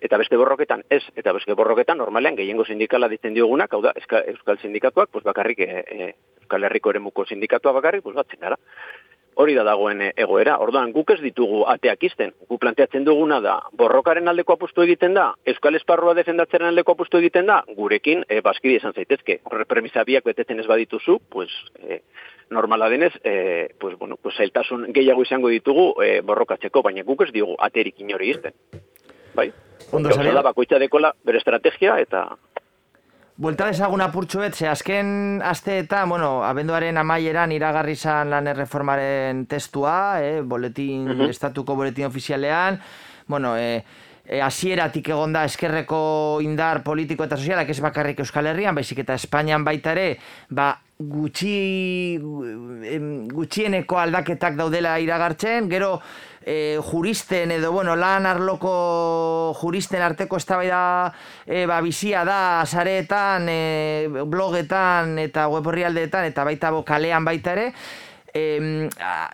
eta beste borroketan ez, eta beste borroketan normalean gehiengo sindikala ditzen diogunak, hau da, Euskal Sindikatuak, pues bakarrik, e, e, Euskal Herriko eremuko sindikatua bakarrik, pues batzen gara hori da dagoen egoera. Orduan, guk ez ditugu ateak izten. Gu planteatzen duguna da, borrokaren aldeko apustu egiten da, Euskal Esparrua defendatzeren aldeko apustu egiten da, gurekin, e, baskiri esan zaitezke. Horre premisa biak betetzen ez badituzu, pues, e, normala denez, e, pues, bueno, pues, zailtasun gehiago izango ditugu e, borrokatzeko, baina guk ez diogu aterik inori izten. Bai. Ondo, da, bakoitza dekola bere estrategia eta Buelta desagun apurtxo ze azken aste eta, bueno, abenduaren amaieran iragarri zan lan erreformaren testua, eh, boletin, uh estatuko boletin ofizialean, bueno, eh, e, asieratik egonda eskerreko indar politiko eta sozialak ez bakarrik Euskal Herrian, baizik eta Espainian baita ere, ba, gutxi, gutxieneko aldaketak daudela iragartzen, gero e, juristen edo bueno, lan arloko juristen arteko eztabaida e, ba, bizia da sareetan, e, blogetan eta web eta baita kalean baita ere. E,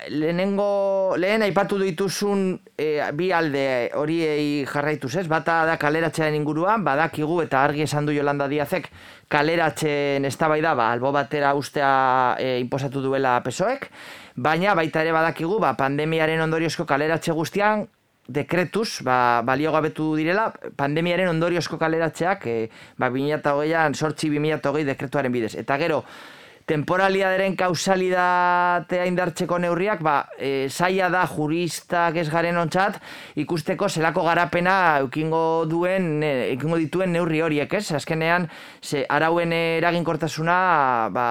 lehenengo, lehen aipatu dituzun e, bi alde horiei jarraituz ez, bata da kaleratzearen inguruan, badakigu eta argi esan du Jolanda Diazek kaleratzen eztabaida ba, albo batera ustea e, inposatu duela pesoek, baina baita ere badakigu ba, pandemiaren ondoriozko kaleratze guztian dekretuz, ba, balio gabetu direla, pandemiaren ondoriozko kaleratzeak, e, ba, 2008an, sortzi 2008 dekretuaren bidez. Eta gero, temporaliaderen kausalidatea indartzeko neurriak, ba, e, zaila da juristak ez garen ontzat, ikusteko zelako garapena eukingo duen, e, eukingo dituen neurri horiek, ez? Azkenean, ze arauen eraginkortasuna ba,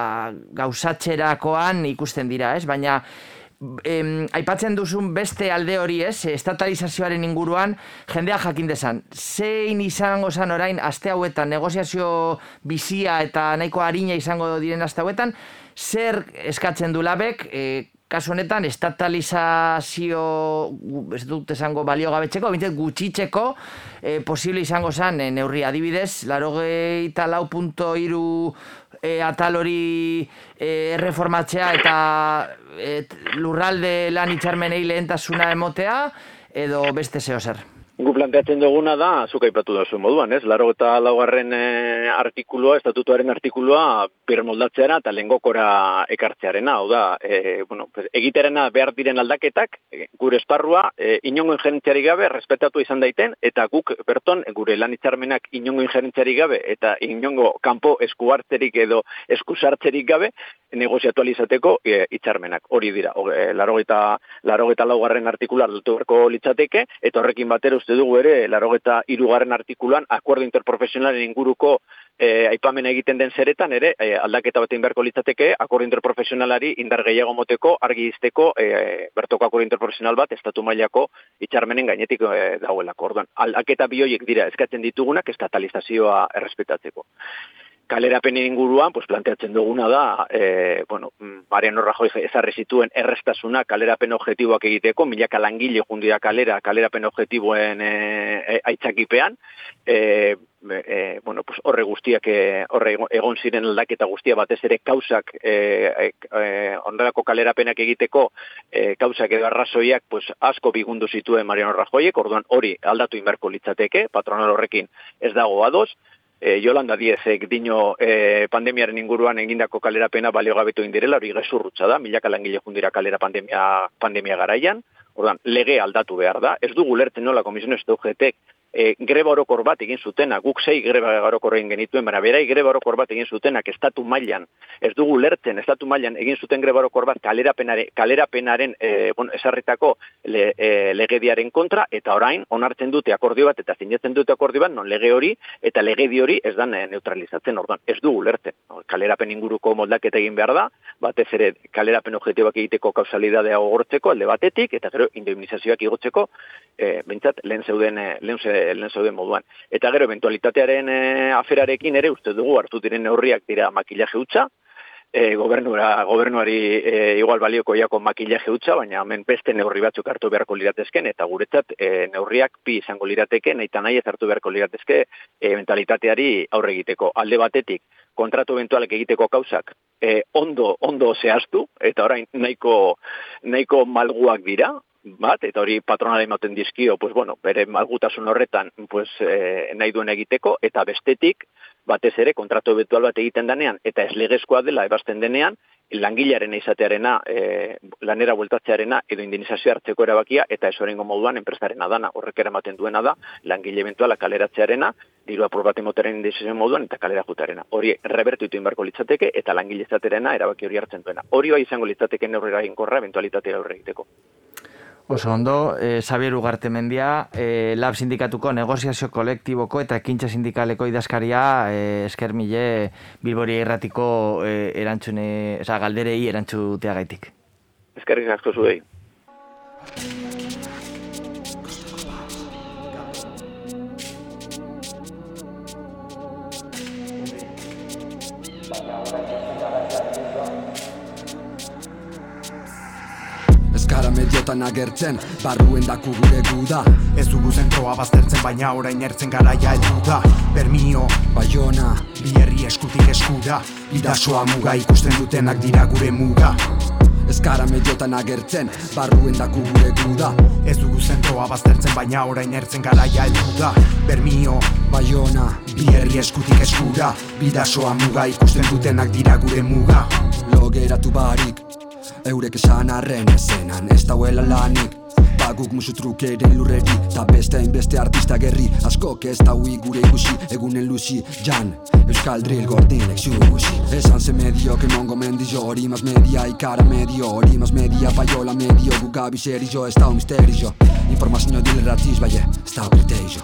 gauzatxerakoan ikusten dira, ez? Baina, em, aipatzen duzun beste alde hori ez, estatalizazioaren inguruan, jendea jakin desan. Zein izango zan orain, aste hauetan, negoziazio bizia eta nahiko harina izango diren aste hauetan, zer eskatzen du labek, e, kasu honetan, estatalizazio, ez dut esango balio gabetzeko, bintzat gutxitzeko, e, posible izango zen, e, neurri adibidez, larogeita lau punto iru e, atal hori erreformatzea eta et, lurralde lan itxarmenei lehentasuna emotea edo beste zeo zer? Gu planteatzen duguna da, zuk aipatu da zuen moduan, ez? Laro eta laugarren e, artikulua, estatutuaren artikulua, moldatzeara eta lengokora ekartzearena, hau da, e, bueno, egiterena behar diren aldaketak, e, gure esparrua, e, inongo ingerentziari gabe, respetatu izan daiten, eta guk, berton, gure lan itxarmenak inongo ingerentziari gabe, eta inongo kanpo eskuartzerik edo eskusartzerik gabe, negoziatu alizateko e, itxarmenak. Hori dira, e, laro eta, laro eta laugarren artikular dut litzateke, eta horrekin batera uste dugu ere, larogeta irugarren artikuluan, akuerdo interprofesionalen inguruko e, aipamen egiten den zeretan ere, e, aldaketa batein beharko litzateke, akuerdo interprofesionalari indar gehiago moteko, argi izteko, e, bertoko akuerdo interprofesional bat, estatu mailako itxarmenen gainetik e, dagoelako. Orduan, aldaketa bioiek dira eskatzen ditugunak, estatalizazioa errespetatzeko. Kalerapen inguruan, pues planteatzen duguna da, e, bueno, Mariano Rajoy ezarri zituen errestasuna kalerapen objektiboak egiteko, milaka langile jundira kalera, kalerapen objektiboen e, e, aitzakipean, e, e, bueno, pues horre guztiak, e, horre egon ziren aldaketa guztia batez ere kausak, e, e, ondarako kalerapenak egiteko, e, kausak edo arrazoiak, pues asko bigundu zituen Mariano Rajoyek, orduan hori aldatu inberko litzateke, patronal horrekin ez dago ados, e, Jolanda Diezek dino e, pandemiaren inguruan egindako kalerapena balio gabetu indirela, hori gezurrutza da, milaka langile jundira kalera pandemia, pandemia garaian, ordan, lege aldatu behar da, ez dugu lertzen nola komisiones dugetek e, greba orokor bat egin zutena, guk sei greba orokor egin genituen, baina berai greba orokor bat egin zutenak estatu mailan, ez dugu lertzen estatu mailan egin zuten greba orokor bat kalerapenare, kalerapenaren e, bon, esarritako le, e, legediaren kontra, eta orain onartzen dute akordio bat, eta zinetzen dute akordio bat, non lege hori, eta legedi hori ez da neutralizatzen, orduan, ez dugu lertzen. Kalerapen inguruko moldaketa egin behar da, batez ere kalerapen objektibak egiteko kausalidadea ogortzeko, alde batetik, eta gero indemnizazioak igotzeko, e, bentsat, lehen zeuden, lehen zeuden lehen zauden moduan. Eta gero, eventualitatearen e, aferarekin ere, uste dugu, hartu diren neurriak dira makillaje utza, e, gobernura, gobernuari e, igual balioko jako makillaje utza, baina hemen beste neurri batzuk hartu beharko liratezken, eta guretzat e, neurriak pi izango lirateke, nahi eta nahi ez hartu beharko liratezke e, eventualitateari aurre egiteko. Alde batetik, kontratu eventualek egiteko kausak, e, ondo, ondo zehaztu, eta orain nahiko, nahiko malguak dira, bat, eta hori patronale ematen dizkio, pues bueno, bere malgutasun horretan, pues eh, nahi duen egiteko, eta bestetik, batez ere, kontratu eventual bat egiten denean, eta ez legezkoa dela ebazten denean, langilearen izatearena, e, lanera bueltatzearena, edo indinizazio hartzeko erabakia, eta ez horrengo moduan enpresaren dana, horrek eramaten duena da, langile eventuala kaleratzearena, diru aprobate moteren indinizazio moduan, eta kalera jutarena. Hori rebertu itu inbarko litzateke, eta langile izaterena erabaki hori hartzen duena. Hori bai izango litzateke neurrera inkorra, eventualitatea aurre egiteko. Oso ondo, e, Xabier Ugarte mendia, e, Lab Sindikatuko negoziazio kolektiboko eta ekintza sindikaleko idazkaria e, esker mile Bilbori erratiko e, erantzune, oza, galderei erantzutea gaitik. Eskerrik asko zuei. Mediotan agertzen, barruen daku gure guda. Ez dugu zentroa baztertzen, baina orain ertzen garaia edu da. Bermio, Bayona, bierri eskutik eskura Idasoa muga ikusten dutenak dira gure muga. Euskara mediotan agertzen, barruen daku gure guda. Ez dugu zentroa baztertzen, baina orain ertzen garaia edu da. Bermio, Bayona, bierri eskutik eskura Bidasoa muga ikusten dutenak dira gure muga. Logeratu barik, Eurek esan arren ezenan ez dauela lanik. Baguk musu trukeren lurreri Ta beste hainbeste artista gerri. Askok ez daui gure ikusi Egunen luzi jan. Euskal drill gordin lekziusi Esan ze medio que mongo mendio Hori mas media ikara medio Hori mas media paiola medio. Gugabi serio ez dau misterio Informazio dile ratiz baie ez dau kriteio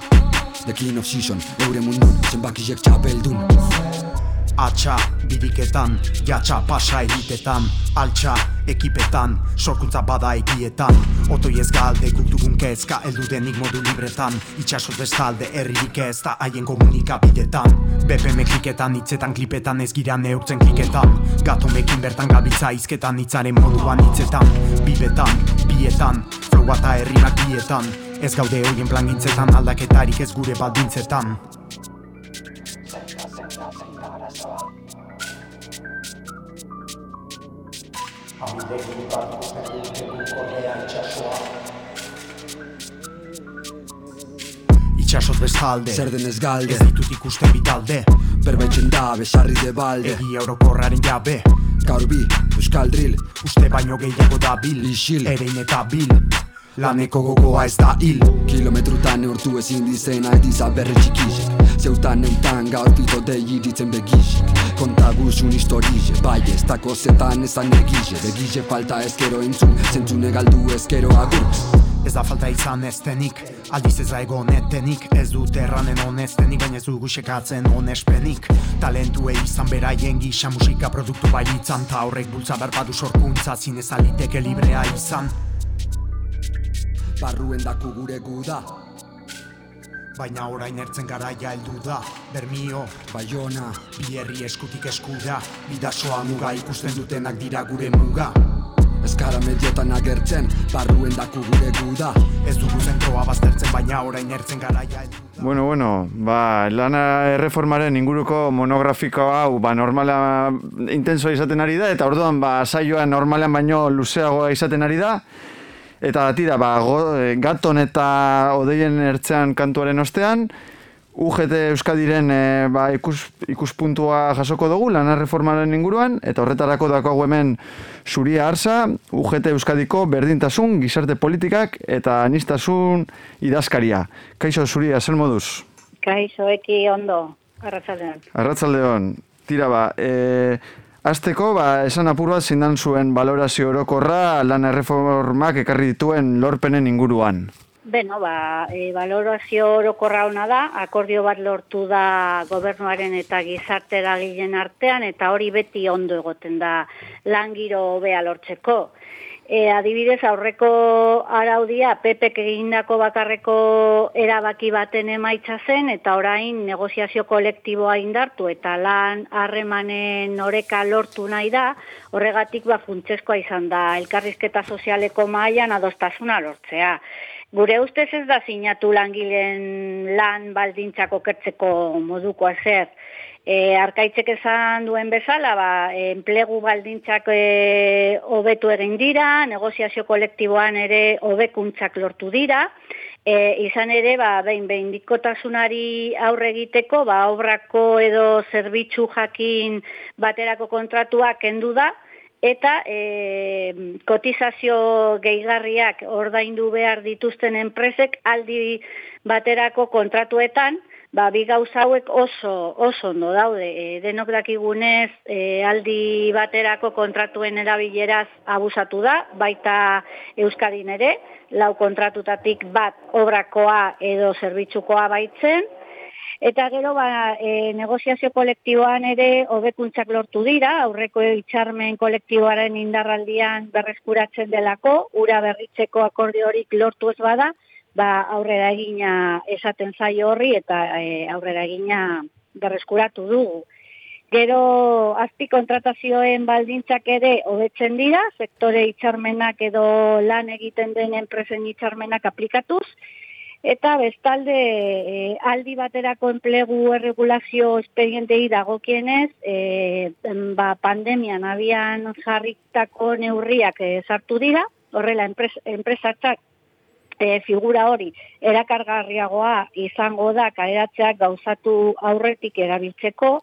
The King of Season Eure mundun zenbakizek txapeldun. Atxa, bidiketan, jatxa pasa egitetan. Altxa, ekipetan, sorkuntza bada egietan Otoi ez galde, guk dugun kezka, eldu denik modu libretan. Itxasot bestalde, herririk ez da haien komunikabidetan. BPM kliketan, hitzetan, klipetan, ez gira neurtzen kliketan. Gatomekin bertan gabiltza izketan, hitzaren moduan hitzetan. Bibetan, bietan, flow eta herrimak bietan. Ez gaude hoien plan gintzetan, aldaketarik ez gure baldintzetan Itxasot bestalde Zer denez galde? Ez ditut ikusten bitalde Berbaitzen da besarri de balde. Egi eurokorraren jabe. Gaur bi, Euskal Drill Uste baino gehiago da bil. Isil. Erein eta bil. Laneko gogoa ez da hil. Kilometrutan neurtu ezin dizena ediza berre txikizek Zeutan neutan gaur pito dei iritzen begizek Konta guzun historize, bai ez dako zetan ezan egize Begize falta ezkero entzun, zentzune galdu ezkero agur. Ez da falta izan eztenik, aldiz ez da egon etenik Ez dut erranen honeztenik, baina ez dugu sekatzen honespenik Talentuei izan beraien gisa musika produktu bailitzan Ta horrek bultza berbadu sorkuntza, zinez aliteke librea izan. Barruen daku gure guda Baina orain ertzen garaia heldu da, bermio, Baiona, bi herri eskutik eskura, bidasoa muga ikusten dutenak dira gure muga. Ez gara mediotan agertzen, barruen daku gure guda Ez dugu zentroa baztertzen, baina orain ertzen garaia. Bueno, bueno, ba, lana erreformaren inguruko monografiko hau, ba, normala intenso izaten ari da, eta orduan, ba, saioa normalean baino luzeagoa izaten ari da, eta tira, ba, go, e, gaton eta odeien ertzean kantuaren ostean, UGT Euskadiren e, ba, ikus, ikuspuntua jasoko dugu lana reformaren inguruan, eta horretarako dako hemen Zuria Arsa, UGT Euskadiko berdintasun, gizarte politikak eta anistasun idazkaria. Kaixo Zuria, zer moduz? Kaixo, eki ondo, arratzaldean. Arratzaldeon, tira ba, e, Azteko, ba, esan apur bat zindan zuen valorazio orokorra lan erreformak ekarri dituen lorpenen inguruan. Beno, ba, e, valorazio orokorra ona da, akordio bat lortu da gobernuaren eta gizarte eragileen artean, eta hori beti ondo egoten da langiro hobea lortzeko. E, adibidez, aurreko araudia, PPek egindako bakarreko erabaki baten emaitza zen, eta orain negoziazio kolektiboa indartu, eta lan harremanen oreka lortu nahi da, horregatik ba, funtseskoa izan da, elkarrizketa sozialeko mailan adostasuna lortzea. Gure ustez ez da sinatu langileen lan baldintzako kertzeko moduko zer. E, arkaitzek esan duen bezala, ba, enplegu baldintzak e, hobetu egin dira, negoziazio kolektiboan ere hobekuntzak lortu dira, e, izan ere, ba, behin behin dikotasunari aurre egiteko, ba, obrako edo zerbitzu jakin baterako kontratuak kendu da, eta e, kotizazio gehigarriak ordaindu behar dituzten enpresek aldi baterako kontratuetan, ba, bi gauza hauek oso, oso ondo daude. E, denok dakigunez e, aldi baterako kontratuen erabileraz abusatu da, baita Euskadin ere, lau kontratutatik bat obrakoa edo zerbitzukoa baitzen, Eta gero ba, e, negoziazio kolektiboan ere hobekuntzak lortu dira, aurreko itxarmen kolektiboaren indarraldian berreskuratzen delako, ura berritzeko akordiorik lortu ez bada, ba, aurrera egina esaten zaio horri eta e, aurrera egina berreskuratu dugu. Gero azpi kontratazioen baldintzak ere hobetzen dira, sektore itxarmenak edo lan egiten den enpresen itxarmenak aplikatuz, Eta bestalde e, aldi baterako enplegu erregulazio esperientei dagokienez, e, ba, pandemian abian jarritako neurriak e, sartu dira, horrela enpres, enpresatzak e, figura hori erakargarriagoa izango da kaeratzeak gauzatu aurretik erabiltzeko,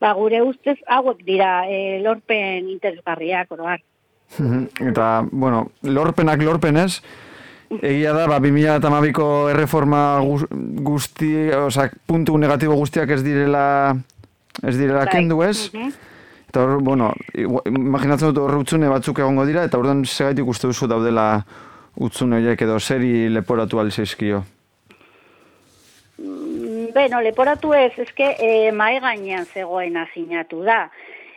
ba, gure ustez hauek dira e, lorpen interesgarriak oroak. Eta, bueno, lorpenak lorpenez, Egia da, ba, 2008ko erreforma guzti, oza, puntu negatibo guztiak ez direla, ez direla bai. kendu ez. Eta hor, bueno, imaginatzen dut horre batzuk egongo dira, eta orduan segaitik uste duzu daudela utzune horiek edo seri leporatu alizaizkio. Mm, beno, leporatu ez, ezke e, mae gainean zegoen asinatu da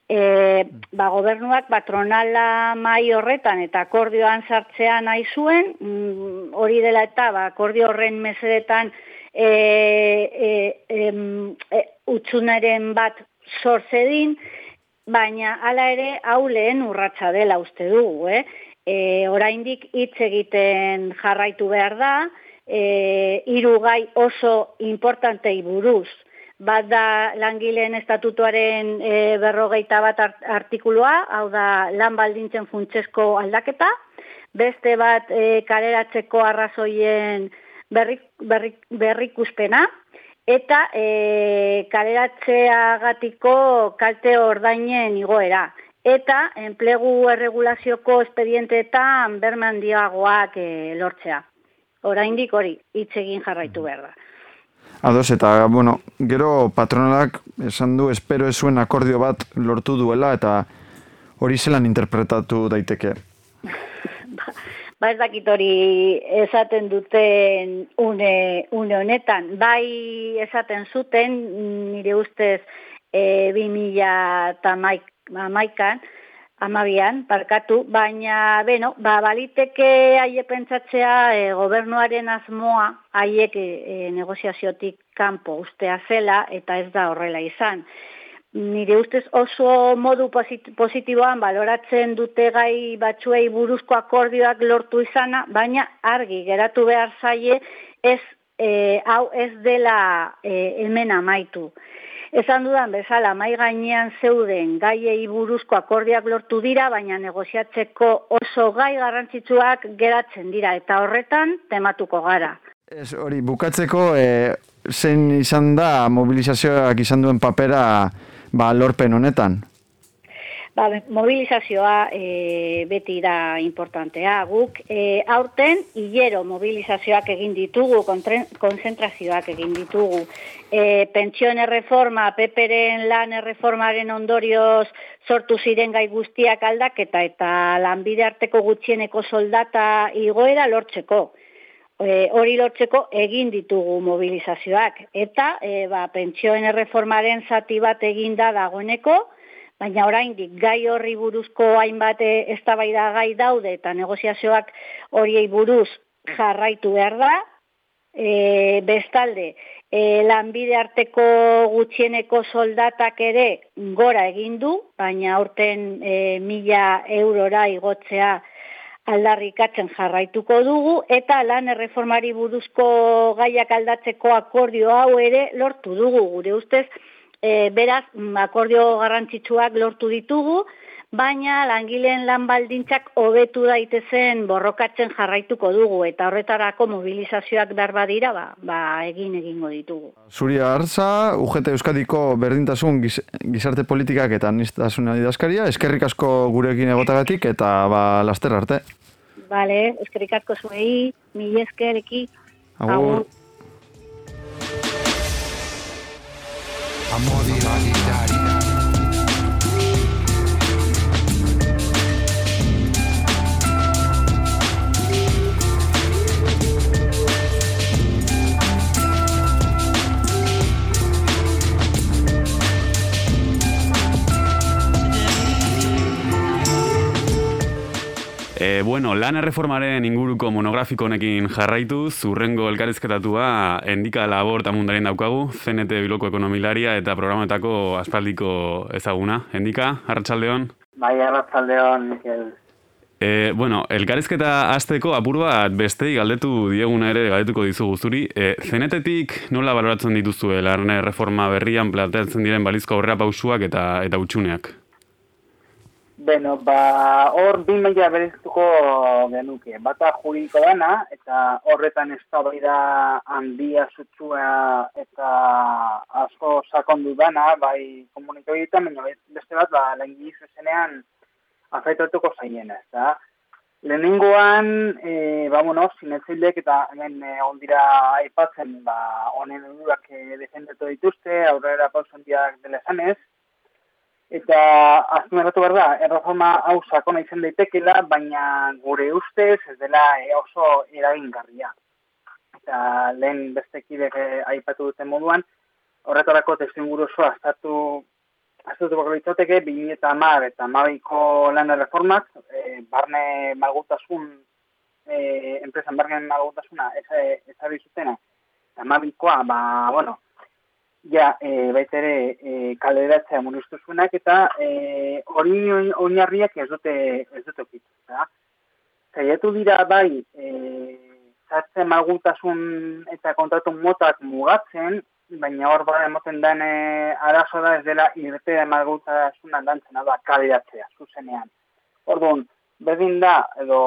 e, ba, gobernuak patronala mai horretan eta akordioan sartzea nahi zuen, mm, hori dela eta ba, akordio horren mesedetan e, e, e, utxunaren bat sortzedin, baina hala ere hau lehen urratsa dela uste dugu, eh? E, oraindik hitz egiten jarraitu behar da, e, irugai oso importantei buruz, bat da langileen estatutuaren e, berrogeita bat artikulua, hau da lan baldintzen funtsesko aldaketa, beste bat e, kaleratzeko arrazoien berrik, berrik, berrikuspena, eta e, kaleratzeagatiko kalte ordainen igoera. Eta enplegu erregulazioko espedienteetan berman diagoak e, lortzea. Oraindik hori, hitz egin jarraitu behar da. Ados, eta, bueno, gero patronalak esan du, espero ez zuen akordio bat lortu duela, eta hori zelan interpretatu daiteke? ba, ba ez dakit hori esaten duten une, une honetan. Bai esaten zuten, nire ustez, e, 2000 eta maikan, amabian, parkatu, baina, beno, ba, baliteke haie pentsatzea e, gobernuaren asmoa haiek e, negoziaziotik kanpo ustea zela eta ez da horrela izan. Nire ustez oso modu positiboan baloratzen dute gai batzuei buruzko akordioak lortu izana, baina argi geratu behar zaie ez, e, hau ez dela e, hemen amaitu. Esan dudan bezala, mai gainean zeuden gaiei buruzko akordiak lortu dira, baina negoziatzeko oso gai garrantzitsuak geratzen dira, eta horretan tematuko gara. Ez hori, bukatzeko, e, zein izan da mobilizazioak izan duen papera ba, lorpen honetan? Ba, mobilizazioa e, beti da importantea. Guk e, aurten hilero mobilizazioak egin ditugu, konzentrazioak egin ditugu. E, pentsioen erreforma, peperen lan erreformaren ondorioz sortu ziren gai guztiak aldaketa eta lanbide arteko gutxieneko soldata igoera lortzeko. E, hori lortzeko egin ditugu mobilizazioak. Eta e, ba, pentsioen erreformaren zati bat eginda dagoeneko, baina oraindik gai horri buruzko hainbat eh, eztabaida gai daude eta negoziazioak horiei buruz jarraitu behar da. E, bestalde, e, lanbide arteko gutxieneko soldatak ere gora egin du, baina aurten e, mila eurora igotzea aldarrikatzen jarraituko dugu, eta lan erreformari buruzko gaiak aldatzeko akordio hau ere lortu dugu, gure ustez, E, beraz, mm, akordio garrantzitsuak lortu ditugu, baina langileen lan baldintzak hobetu daitezen borrokatzen jarraituko dugu eta horretarako mobilizazioak behar badira, ba, ba egin egingo ditugu. Zuria Arza, UGT Euskadiko berdintasun gizarte politikak eta nistasuna idazkaria, eskerrik asko gurekin egotagatik eta ba, laster arte. Bale, eskerrik asko zuei, mil eskerreki. Agur. Agur. amor y realidad. E, bueno, lan erreformaren inguruko monografiko honekin jarraitu, zurrengo elkarrizketatua endika labor eta mundaren daukagu, CNT Biloko Ekonomilaria eta programetako aspaldiko ezaguna. Endika, Arratxaldeon? Bai, Arratxaldeon, Mikel. E, bueno, elkarrizketa azteko apur bat beste galdetu dieguna ere galdetuko dizu guzturi. E, zenetetik nola baloratzen dituzue lan erreforma berrian planteatzen diren balizko aurrera pausuak eta, eta utxuneak? Beno, ba, hor bi maila bereztuko genuke. Bata juridiko dana, eta horretan ez da handia zutzua eta asko sakondu dana, bai komunikoetan, baina beste bat, ba, lehen gizu zenean azaitatuko zaien ez, da? Lehenengoan, e, ba, bueno, zinetzailek eta hemen e, ondira aipatzen, ba, honen edurak e, defendetu dituzte, aurrera pausen dela zanez, Eta azten erratu behar da, erreforma hau sakona izan daitekela, baina gure ustez ez dela e, oso eragingarria. Eta lehen bestekidek eh, aipatu duten moduan, horretarako testu inguru osoa aztatu aztatu bako litzateke, eta amar eta amabiko lan erreformak, e, barne malgutasun, e, enpresan barne malgutasuna ez, ez zutena, eta amabikoa, ba, bueno, ja, e, baita ere, e, kaleratzea murriztu zuenak, eta e, hori oinarriak ez dute, ez dute okitu. Zaiatu dira bai, e, zartzen malgutasun eta kontratu motak mugatzen, baina hor bada emoten den e, arazo da ez dela irte da malgutasuna dantzena da kaleratzea, zuzenean. Orduan, berdin da, edo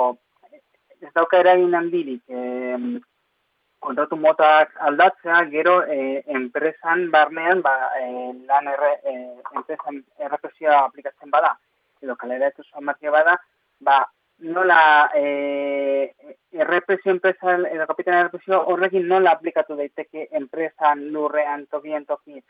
ez dauka eragin handirik, e, kontratu motak aldatzea, gero e, enpresan barnean, ba, e, lan erre, e, enpresan errepresioa aplikatzen bada, edo kalera etu bada, ba, nola e, errepresio enpresan, edo kapitan errepresio horrekin nola aplikatu daiteke enpresan lurrean tokien toki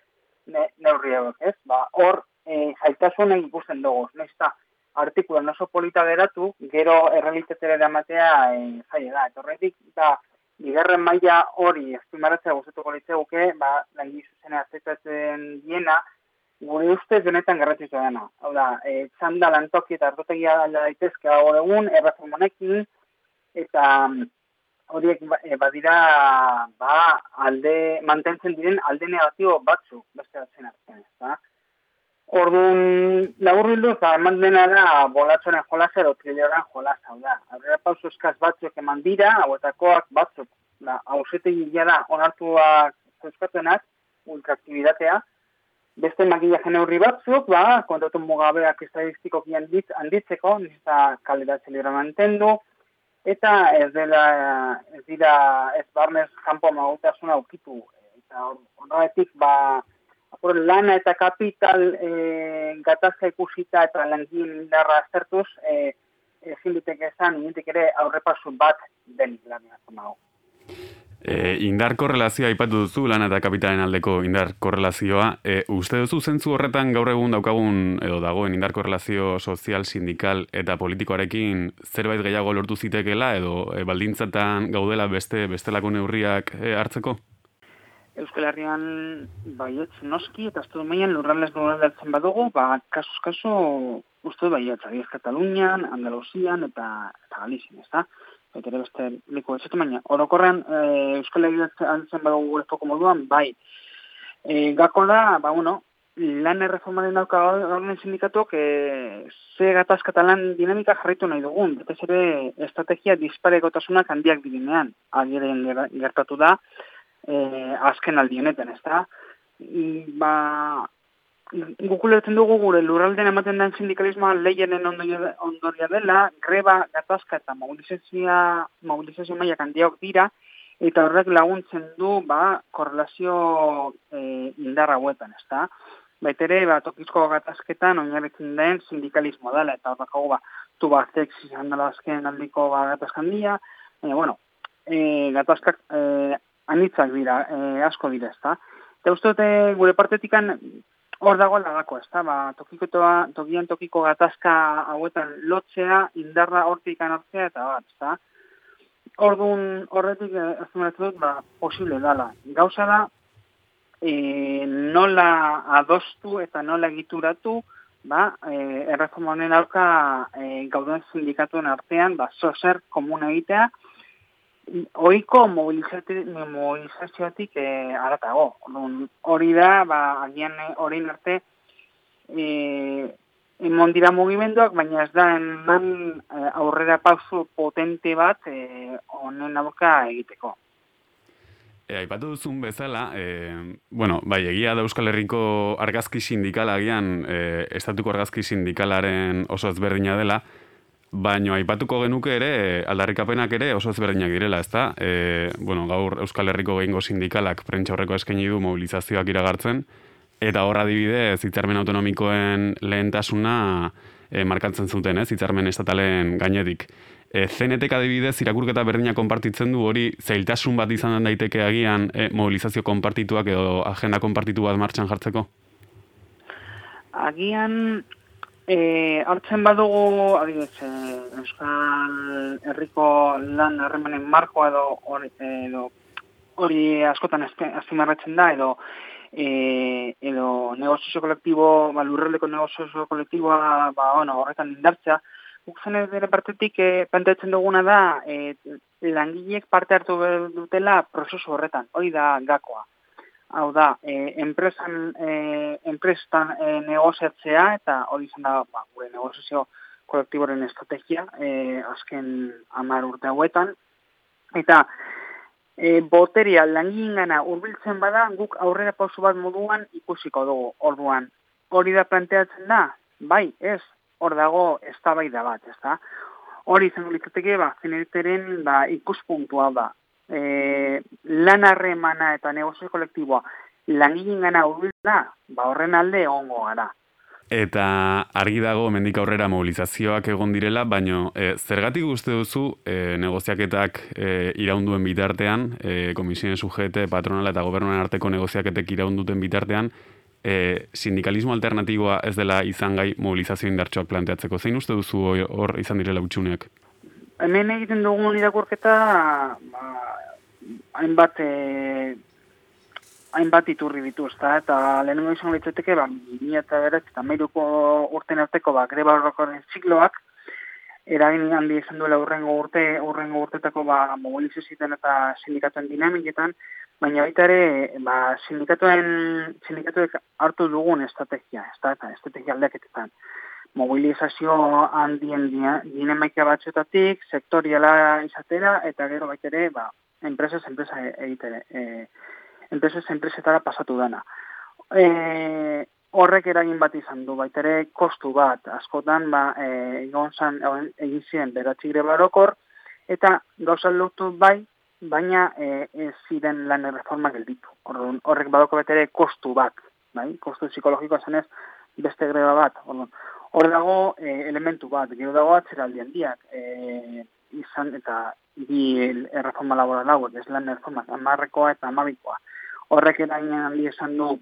ne, neurri ez? Ba, hor, e, zaitasunen ikusten dugu, nesta, artikula oso polita geratu, gero errealitetera eramatea e, zaila da, eta horretik, da, bigarren maila hori estimaratzea gustatuko litzeguke, ba langi zuzena aztekatzen diena gure ustez benetan garrantzitsua dena. Hau da, e, txanda lantoki eta hartotegia alda daitezke hau egun, erreformonekin, eta mm, horiek ba- e, badira ba, alde, mantentzen diren alde negatibo batzuk, beste batzen artean, ezta? Orduan, labur bildu, eta eman dena da, bolatzoren jolasa edo trilloran jolasa, hau da. Aurrera pauso eskaz batzuk eman dira, hauetakoak batzuk, da, hausete da, onartuak euskatuenak, ultraaktibidatea, beste makillaje neurri batzuk, ba, kontatu mugabeak estadistikoki handitz, handitzeko, nizta kaleratzen lira mantendu, eta ez dela, ez dira, ez barnez kanpo magutasuna ukitu. Eta horretik, ba, apur, lana eta kapital e, gatazka ikusita eta langin indarra aztertuz, e, ezin ditek esan, ere aurrepasu bat den lana magu. E, indar korrelazioa aipatu duzu, lan eta kapitalen aldeko indar korrelazioa. E, uste duzu zentzu horretan gaur egun daukagun edo dagoen indar korrelazio sozial, sindikal eta politikoarekin zerbait gehiago lortu zitekela edo e, baldintzatan gaudela beste bestelako neurriak e, hartzeko? Euskal Herrian baietz noski eta ez maian lurralez lurraldatzen badugu, ba, kasuz kasu uste baietz, adiez Katalunian, Andalusian eta, eta Galizien, ez da? eta ere beste liko ez baina orokorrean e, Euskal Herriak antzen badugu gure foko moduan, bai. E, gako da, ba, bueno, lan erreformaren dauka gaurren sindikatuk e, ze gatazkata lan dinamika jarraitu nahi dugun. Betez ere estrategia disparekotasunak handiak direnean. Agiren gertatu da, e, azken aldionetan, ez da? Ba, gukulertzen dugu gure lurralden ematen den sindikalismoa lehienen ondoria dela, greba, gatazka eta mobilizazioa, mobilizazio maia handiak dira, eta horrek laguntzen du ba, korrelazio e, indarra huetan, ez da? Baitere, ba, tokizko gatazketan oinarrekin den sindikalismo dela, eta horrek hau ba, tu ba, zex izan dela azken aldiko ba, gatazkan baina, bueno, e, gatazkak e, anitzak dira, e, asko dira, ez da? Eta uste dute, gure partetikan, hor dago lagako, ez da, ba, tokiko toa, tokian tokiko gatazka hauetan lotzea, indarra hortik anartzea, eta bat, ez da. Orduan horretik eh, ez dut, ba, posible dala. Gauza da, e, nola adostu eta nola egituratu, ba, e, erreforma honen aurka e, gauden sindikatuen artean, ba, zozer komuna egitea, oiko mobilizazioatik e, aratago. Hori da, ba, agian eh, hori arte, e, emon dira mugimenduak, baina ez da eman aurrera pausu potente bat honen e, aurka egiteko. E, aipatu duzun bezala, e, bueno, bai, egia da Euskal Herriko argazki sindikala agian, e, estatuko argazki sindikalaren oso ezberdina dela, Baino aipatuko genuke ere, aldarrikapenak ere oso ezberdinak direla, ezta? E, bueno, gaur Euskal Herriko gehingo sindikalak prentsa horreko eskaini du mobilizazioak iragartzen, eta horra adibidez hitzarmen autonomikoen lehentasuna e, markatzen zuten, ez? Hitzarmen estatalen gainetik. E, zenetek adibidez irakurketa berdina konpartitzen du hori zailtasun bat izan daiteke agian e, mobilizazio konpartituak edo agenda konpartitu bat martxan jartzeko? Agian E, hartzen badugu, adibidez, e, Euskal Herriko lan harremanen marko edo hori, edo hori askotan azpimarratzen da, edo e, edo negozio kolektibo, ba, lurreleko negozio kolektiboa, ba, bueno, horretan indartzea, guk ere partetik e, pantatzen duguna da, e, langileek parte hartu dutela prozesu horretan, hori da gakoa hau da, e, enpresan, e, enprestan e, negoziatzea, eta hori izan da, ba, gure negoziazio kolektiboren estrategia, e, azken amar urte hauetan, eta e, boteria langin gana urbiltzen bada, guk aurrera pausu bat moduan ikusiko dugu, orduan. Hori da planteatzen da, bai, ez, hor dago ez da bai da bat, ez da. Hori izango litzateke, ba, zeneriteren ba, ikuspuntua da, e, lan harremana eta negozio kolektiboa langilin gana da, ba horren alde ongo gara. Eta argi dago mendik aurrera mobilizazioak egon direla, baino e, zergatik uste duzu e, negoziaketak e, iraunduen bitartean, e, komisioen sujete, patronala eta gobernuan arteko negoziaketek iraunduten bitartean, e, sindikalismo alternatiboa ez dela izan gai mobilizazio indartxoak planteatzeko. Zein uste duzu hor izan direla utxuneak? Hemen egiten dugun irakurketa ba, hainbat e, hainbat iturri ditu, ezta? Eta lehenengo izan litzateke, ba, 2000 eta berat, eta meiruko urten arteko, ba, greba horrekoren zikloak, eragin handi izan duela urrengo urte, urrengo urtetako ba, mobilizazioetan eta sindikatuen dinamiketan, baina baita ere, ba, sindikatuen, sindikatuek hartu dugun estrategia, ez eta estrategia aldaketetan. Mobilizazio handien dinamika batzuetatik, sektoriala izatera, eta gero baita ere, ba, enpresas, enpresa egitere, e, enpresas, enpresetara pasatu dana. E, horrek eragin bat izan du, baitere kostu bat, askotan, ba, e, egon zan, egin ziren beratzi barokor, eta gauza lotu bai, baina e, ez ziren lan reforma gelditu. Horrek badoko betere kostu bat, bai? kostu psikologikoa zenez, beste greba bat. Orduan, hor dago e, elementu bat, gero dago atzeraldian diak, e, izan eta bi erreforma laboral hauek, ez lan erreforma amarrekoa eta amabikoa. Horrek eragin handi esan du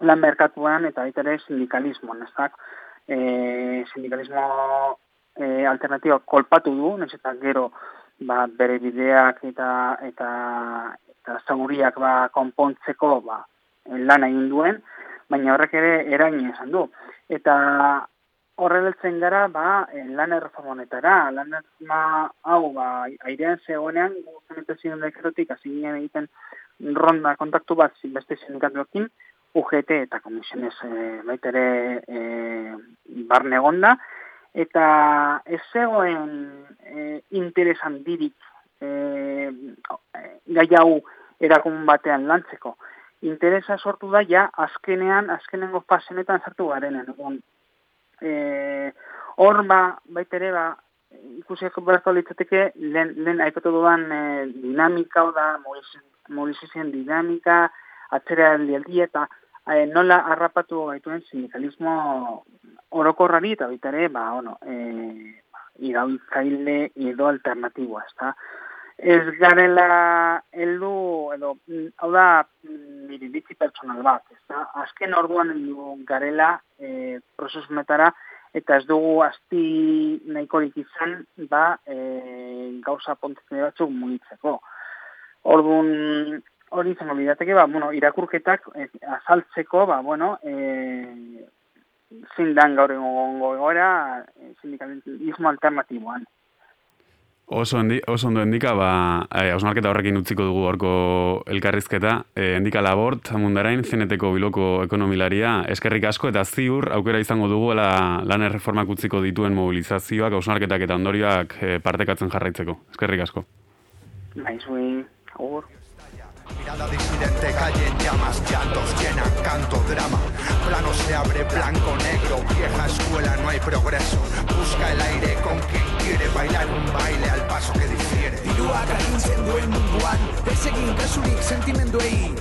lan merkatuan eta baita ere sindikalismo, nezak? E, sindikalismo e, alternatiba kolpatu du, nez eta gero ba, bere bideak eta eta eta zaguriak ba, konpontzeko ba, lan egin duen, baina horrek ere eragin esan du. Eta horreltzen gara, ba, eh, lan erreforma honetara, lan erreforma hau, ba, airean zegoenean, guzen eta ziren dekretik, ginen egiten ronda kontaktu bat, beste sindikatuekin, UGT eta komisionez e, baitere e, barne gonda, eta ez zegoen e, interesan dirik e, gai hau erakun batean lantzeko. Interesa sortu da ja azkenean, azkenengo fasenetan sartu garenen, e, hor ba, baitere ba, ikusiak berazko litzateke, lehen, lehen aipatu dudan e, dinamika, da, mobilizizien dinamika, atzera aldi eta e, nola harrapatu gaituen sindikalismo orokorrari eta baita ba, bueno, e, iraultzaile edo alternatiboa, ez Ez garela heldu edo hau da niri bitzi pertsonal bat, ez da? Azken orduan heldu garela e, prozesumetara eta ez dugu asti nahikorik izan ba e, gauza pontzen batzuk mugitzeko. Orduan hori izango bidateke, ba, bueno, irakurketak e, azaltzeko, ba, bueno, e, zindan gaur egongo egoera e, sindikalismo alternatiboan. Oso, endi, oso ondo endika, ba, eh, ausnarketa horrekin utziko dugu horko elkarrizketa. Eh, endika labort, amundarain, zeneteko biloko ekonomilaria, eskerrik asko eta ziur, aukera izango dugu la, lan erreformak utziko dituen mobilizazioak, ausnarketak eta ondorioak eh, partekatzen jarraitzeko. Eskerrik asko. Naizui, agur. Mirada disidente, calle en llamas, llantos llenan, canto, drama. Plano se abre, blanco, negro, vieja escuela, no hay progreso. Busca el aire con quien quiere bailar un baile al paso que difiere. Dirua gaintzen duen munduan, ez egin kasurik sentimenduei.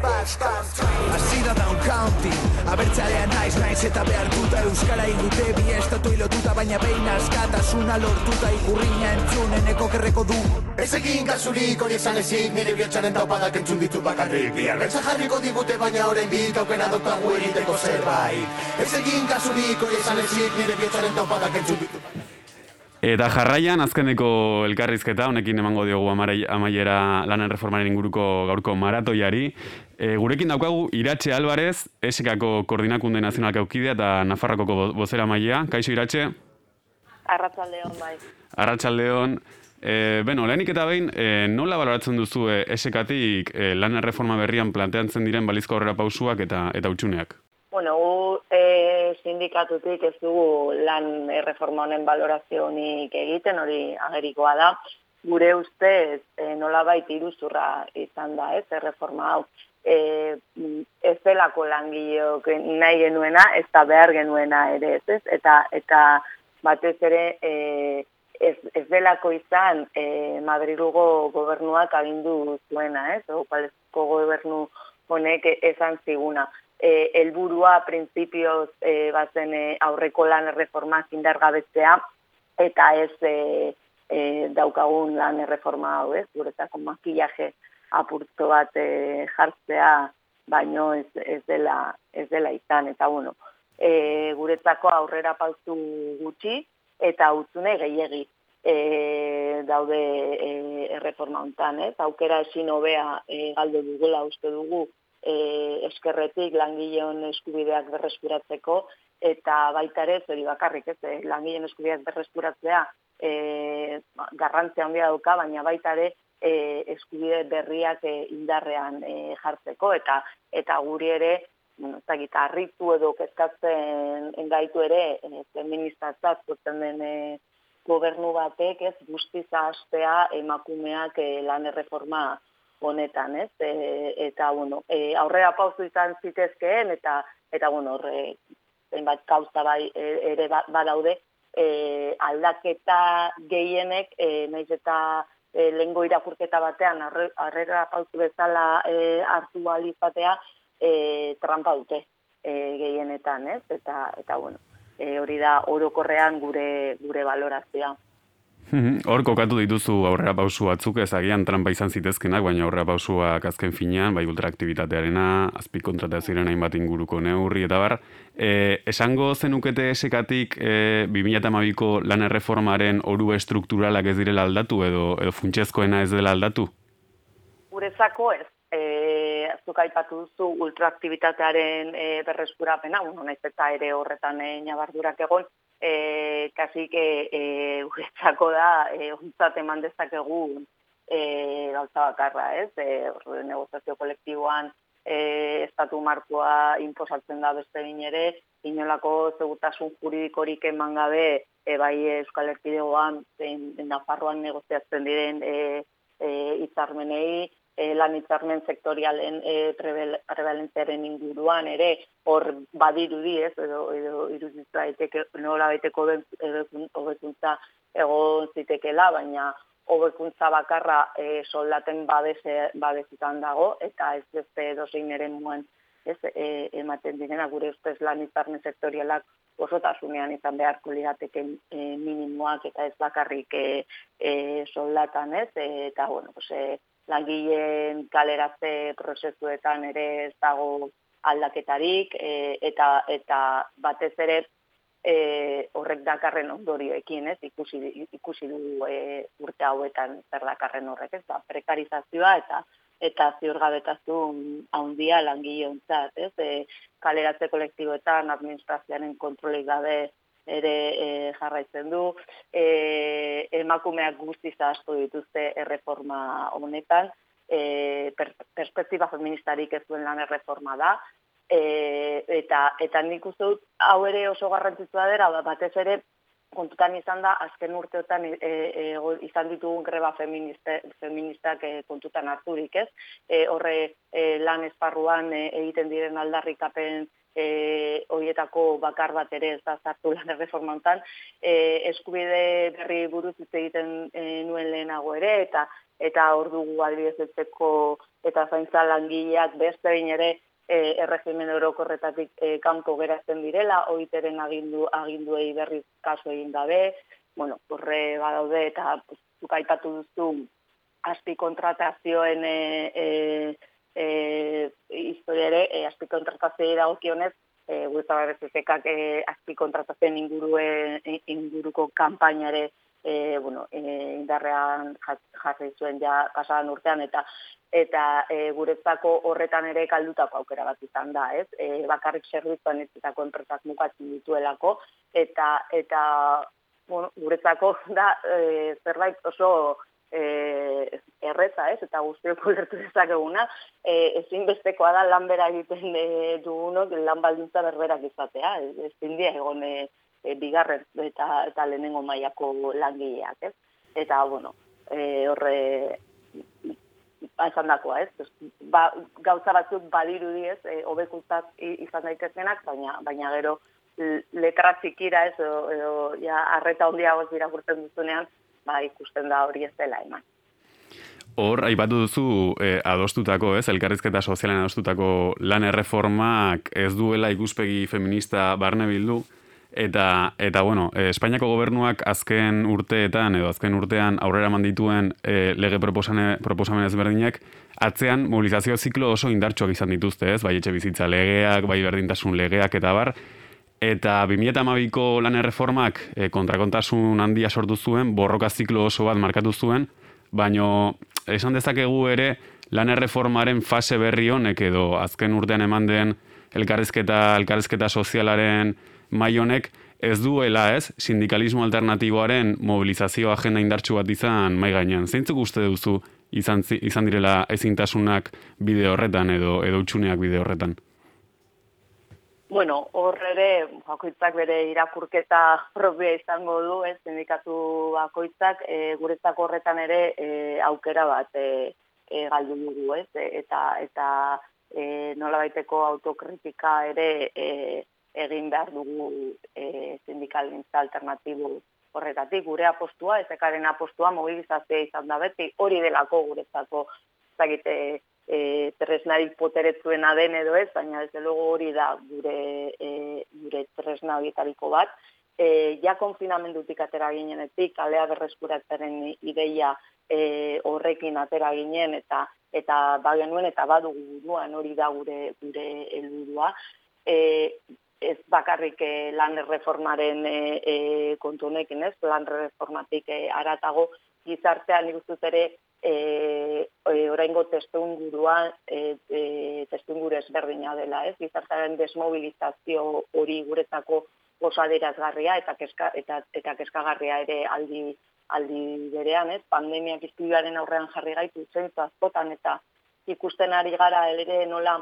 Asi da down county. Abertzalea naiz naiz eta behartuta. Euskara ingute bi estatu ilotuta Baina behin askatasuna lortuta. Ikurriña entzuneneko kerreko du. Ez egin kasurik hori esan ezik Nire biotxaren taupadak entzun ditu bakarrik. Biar betza jarriko digute baina horrein bit Aukena daukagu egiteko zerbait. Ez egin kasurik hori esan ezik Nire biotxaren taupadak entzun ditu Eta jarraian, azkeneko elkarrizketa, honekin emango diogu amaiera lanen reformaren inguruko gaurko maratoiari. E, gurekin daukagu Iratxe Alvarez, esekako koordinakunde nazionalak aukidea eta Nafarrakoko bozera maia. Kaixo Iratxe? Arratxaldeon, bai. Arratxaldeon. E, beno, lehenik eta behin, e, nola baloratzen duzu e, esekatik e, lanen reforma berrian planteatzen diren balizko horrela pausuak eta eta utxuneak? Bueno, gu e, sindikatutik ez dugu lan erreforma honen valorazionik egiten, hori agerikoa da. Gure ustez e, nola baita iruzurra izan da, ez, erreforma hau. E, ez delako langileok nahi genuena, ez da behar genuena ere, ez, Eta, eta batez ere e, ez, ez delako izan e, Madrilugo gobernuak agindu zuena, ez, o, gobernu honek esan ziguna. E, elburua printzipioz e, bazen e, aurreko lan erreformak indargabetzea eta ez e, e, daukagun lan erreforma hau ez, guretako makillaje apurtzo bat e, jartzea baino ez, ez, dela, ez dela izan eta bueno, e, guretzako aurrera pauzu gutxi eta utzune gehiegi. e, daude e, erreforma hontan, ez? Aukera ezin hobea e, galdu dugula uste dugu e, eskerretik langileon eskubideak berreskuratzeko eta baita ere zeri bakarrik, ez? Langileon eskubideak berreskuratzea e, garrantzia handia dauka, baina baita ere e, eskubide berriak e, indarrean e, jartzeko eta eta guri ere bueno, eta harritu edo kezkatzen engaitu ere e, feministatzat den e, gobernu batek ez guztiza astea emakumeak e, lan erreforma honetan, ez? E, eta bueno, e, aurrera pauzu izan zitezkeen eta eta bueno, horre zenbait kauza bai e, ere ba, badaude, e, aldaketa gehienek e, naiz eta e, lengo irakurketa batean arrera pauzu bezala e, hartu balizatea e, trampa dute e, gehienetan, ez? Eta eta bueno, e, hori da orokorrean gure gure valorazioa. Hor kokatu dituzu aurrera pausu batzuk, ez agian trampa izan zitezkenak, baina aurrera pausuak azken finean, bai ultraaktivitatearena, azpi kontratazioaren hainbat inguruko neurri, eta bar, e, esango zenukete esekatik e, 2008ko lan erreformaren oru estrukturalak ez direla aldatu, edo, edo funtsezkoena ez dela aldatu? Gurezako ez, e, zuk aipatu duzu ultraaktibitatearen e, berreskurapena, bueno, naiz eta ere horretan e, nabardurak egon, e, kasik e, e, uretzako da, e, ontzat eman dezakegu e, gauza bakarra, ez? E, negozazio kolektiboan e, estatu markoa imposatzen da beste bine ere, inolako segutasun juridikorik eman gabe, e, bai Euskal Erkidegoan, Nafarroan negoziatzen diren e, e, itzarmenei, e, lan hitzarmen sektorialen e, prevalentziaren inguruan ere hor badirudi ez edo edo iruditza daiteke nola baiteko hobetuntza egon zitekela baina hobekuntza bakarra e, soldaten babese babezitan dago eta ez beste dozein ere muen ez e, ematen direna gure ustez lan hitzarmen sektorialak osotasunean izan beharko lirateke e, minimoak eta ez bakarrik e, e, soldatan ez e, eta bueno pues, e, langileen kaleratze prozesuetan ere ez dago aldaketarik e, eta eta batez ere e, horrek dakarren ondorioekin, ez? Ikusi ikusi du e, urte hauetan zer dakarren horrek, ez? Ba, prekarizazioa eta eta ziurgabetasun handia langileontzat, ez? E, kaleratze kolektiboetan administrazioaren kontrolik gabe ere e, jarraitzen du. E, emakumeak guztiz asko dituzte erreforma honetan, e, per, perspektiba feministarik ez duen lan erreforma da, e, eta, eta nik uste dut hau ere oso garrantzitsua dira, ba, batez ere kontutan izan da, azken urteotan e, e, izan ditugun greba feministe, feministak e, kontutan harturik ez, e, horre e, lan esparruan e, egiten diren aldarrikapen e, horietako bakar bat ere ez da zartu lan erreformantan, e, eskubide berri buruz hitz egiten e, nuen lehenago ere, eta eta hor dugu adibidezeko eta zaintza langileak beste bain ere e, erregimen orokorretatik e, kanpo geratzen direla, oiteren agindu, aginduei berriz kaso egin dabe, bueno, horre badaude eta zuk aipatu duzu azpi kontratazioen e, e, e, historia ere, e, azpi kontratazioa dagokionez, e, gueta barrezekak e, azpi kontratazioen ingurue, inguruko kampainare e, bueno, e, indarrean jarri zuen ja pasadan urtean, eta eta e, guretzako horretan ere kaldutako aukera bat izan da, ez? E, bakarrik zerbitzuan ez eta kontratak mukatzen dituelako, eta, eta bueno, guretzako da e, zerbait oso e, erreza, ez, eta guztiok ulertu dezakeguna, e, ezinbestekoa da lan bera egiten e, dugunok lan baldintza berberak izatea, ez, ezin egon e, e, bigarren eta, eta lehenengo mailako langileak, ez? Eta, bueno, e, horre esan dakoa, ez? Ba, gauza batzuk badirudi ez, e, hobekuntzak izan daitezkenak, baina, baina gero letra txikira ez, edo, ja, arreta ondiagoz irakurtzen duzunean, ba, ikusten da hori ez dela eman. Hor, aipatu duzu eh, adostutako, ez, elkarrizketa sozialen adostutako lan erreformak ez duela ikuspegi feminista barne bildu, eta, eta bueno, eh, Espainiako gobernuak azken urteetan, edo azken urtean aurrera mandituen eh, lege proposamen ezberdinak, atzean mobilizazio ziklo oso indartsuak izan dituzte, ez, bai etxe bizitza legeak, bai berdintasun legeak, eta bar, Eta 2008ko lan erreformak e, kontrakontasun handia sortu zuen, borroka ziklo oso bat markatu zuen, baino esan dezakegu ere lan erreformaren fase berri honek edo azken urtean eman den elkarrizketa, elkarrizketa sozialaren mai honek ez duela ez, sindikalismo alternatiboaren mobilizazio agenda indartsu bat izan mai gainean. Zeintzuk uste duzu izan, izan direla ezintasunak bide horretan edo edo utxuneak bide horretan? Bueno, hor ere, bakoitzak bere irakurketa propia izango du, ez, sindikatu bakoitzak, e, guretzako horretan ere e, aukera bat e, e, galdu dugu, ez, e, eta, eta e, nola baiteko autokritika ere e, egin behar dugu e, sindikalintza alternatibu horretatik. Gure apostua, ezekaren apostua mobilizazioa izan da beti, hori delako guretzako zagite e, tresnarik poteretzuena den edo ez, baina ez dugu hori da gure, e, gure tresna horietariko bat. E, ja konfinamendutik atera ginenetik, alea berreskuratzaren ideia e, horrekin atera ginen eta eta bagenuen eta badugu buruan hori da gure gure helburua e, ez bakarrik e, lan reformaren e, e, kontu honekin ez lan reformatik e, aratago gizartean ikustut ere e, e, oraingo testuinguruan e, e, testuinguru ezberdina dela ez? Gizartearen desmobilizazio hori guretzako oso aderazgarria eta keska, eta eta keskagarria ere aldi aldi berean, ez, pandemiak iztibaren aurrean jarri gaitu zentzu askotan, eta ikusten ari gara ere nola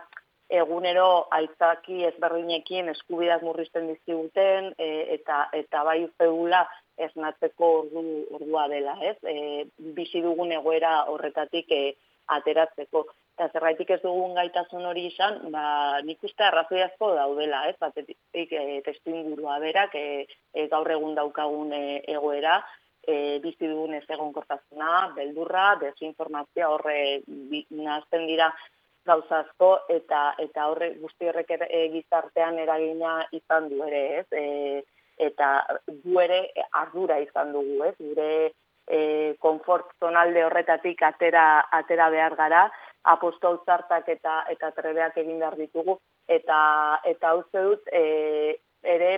egunero aitzaki ezberdinekin eskubidak murrizten dizkiguten e, eta eta bai ufegula ez natzeko ordu, ordua dela, ez? E, bizi dugun egoera horretatik e, ateratzeko. Eta zerraitik ez dugun gaitasun hori izan, ba, nik uste arrazoi asko daudela, ez? Batetik e, testu ingurua berak, e, e, gaur egun daukagun e, egoera, e, bizi dugun ez egon kortazuna, beldurra, desinformazioa horre nazten dira gauzazko eta eta horre guzti horrek e, gizartean eragina izan du ere, ez? E, eta gu ere ardura izan dugu, ez? Gure e, konfort zonalde horretatik atera atera behar gara, aposto zartak eta eta trebeak egin behar ditugu eta eta uste dut e, ere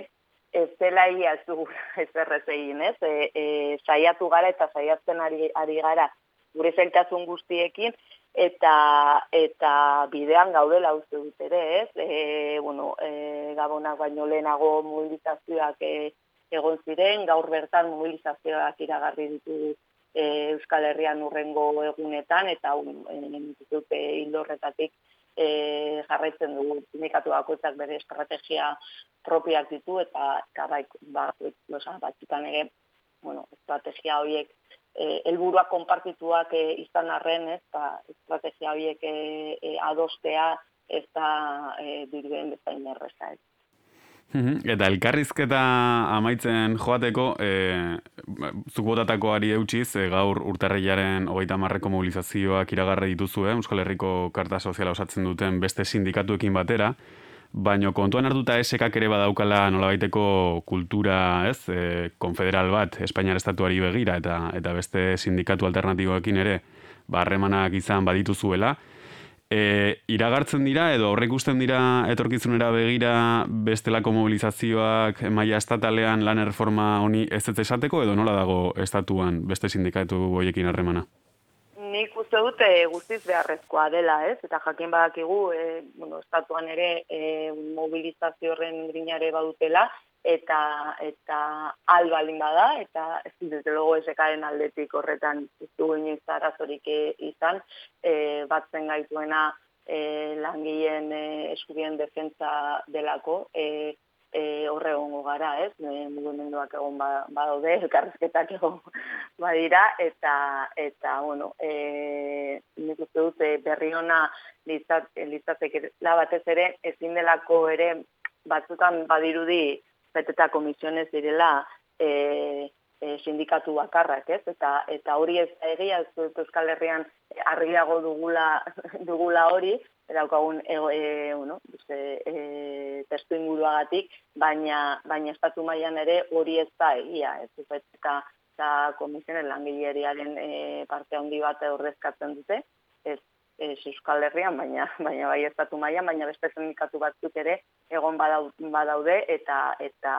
ez dela ia ez dugu ez errez egin, ez? E, e, saiatu gara eta saiatzen ari, ari gara gure zeltasun guztiekin, eta eta bidean gaudela uste dut ere, ez? E, bueno, e, gabonak baino lehenago mobilizazioak e, egon ziren, gaur bertan mobilizazioak iragarri ditu e, Euskal Herrian urrengo egunetan, eta un, e, hildorretatik e, jarraitzen dugu. Sindikatu bakoitzak bere estrategia propiak ditu. Eta eta bai ba batzutan ere bueno estrategia horiek eh helburuak konpartituak e, izan arren ez ba estrategia horiek e, e, adostea ez da eh diruen bezain erresa ez Eta elkarrizketa amaitzen joateko, e, zuk botatako ari eutxiz, e, gaur urtarrilaren hogeita marreko mobilizazioak iragarre dituzu, eh? Euskal Herriko Karta Soziala osatzen duten beste sindikatuekin batera, baino kontuan hartuta esekak ere badaukala nolabaiteko kultura, ez, e, konfederal bat, Espainiar Estatuari begira, eta eta beste sindikatu alternatiboekin ere, barremanak izan badituzuela, E, iragartzen dira edo horrek usten dira etorkizunera begira bestelako mobilizazioak maila estatalean lan erreforma honi ez ez esateko edo nola dago estatuan beste sindikatu boiekin harremana? Nik uste dute guztiz beharrezkoa dela, ez? Eta jakin badakigu, e, bueno, estatuan ere e, mobilizazio horren grinare badutela, eta eta al balin bada eta ez desde luego esekaren aldetik horretan ez du inoiz arazorik izan e, batzen gaituena e, langileen e, eskubien defentsa delako e, e, horre egongo gara, ez? E, mugimenduak egon ba, badaude, elkarrezketak egon badira, eta, eta bueno, e, nik uste dute berri ona lizatek la batez ere, ezin delako ere batzutan badirudi beteta komisiones direla e, e, sindikatu bakarrak, ez? Eta eta hori ez egia ez Euskal Herrian argiago dugula dugula hori, daukagun e, e, bueno, e, e, testu inguruagatik, baina baina estatu mailan ere hori ez da egia, ez? Eta eta komisionen langileriaren e, parte handi bat ordezkatzen dute, ez ez Euskal Herrian, baina baina bai estatu mailan, baina beste sindikatu batzuk ere egon badaude eta eta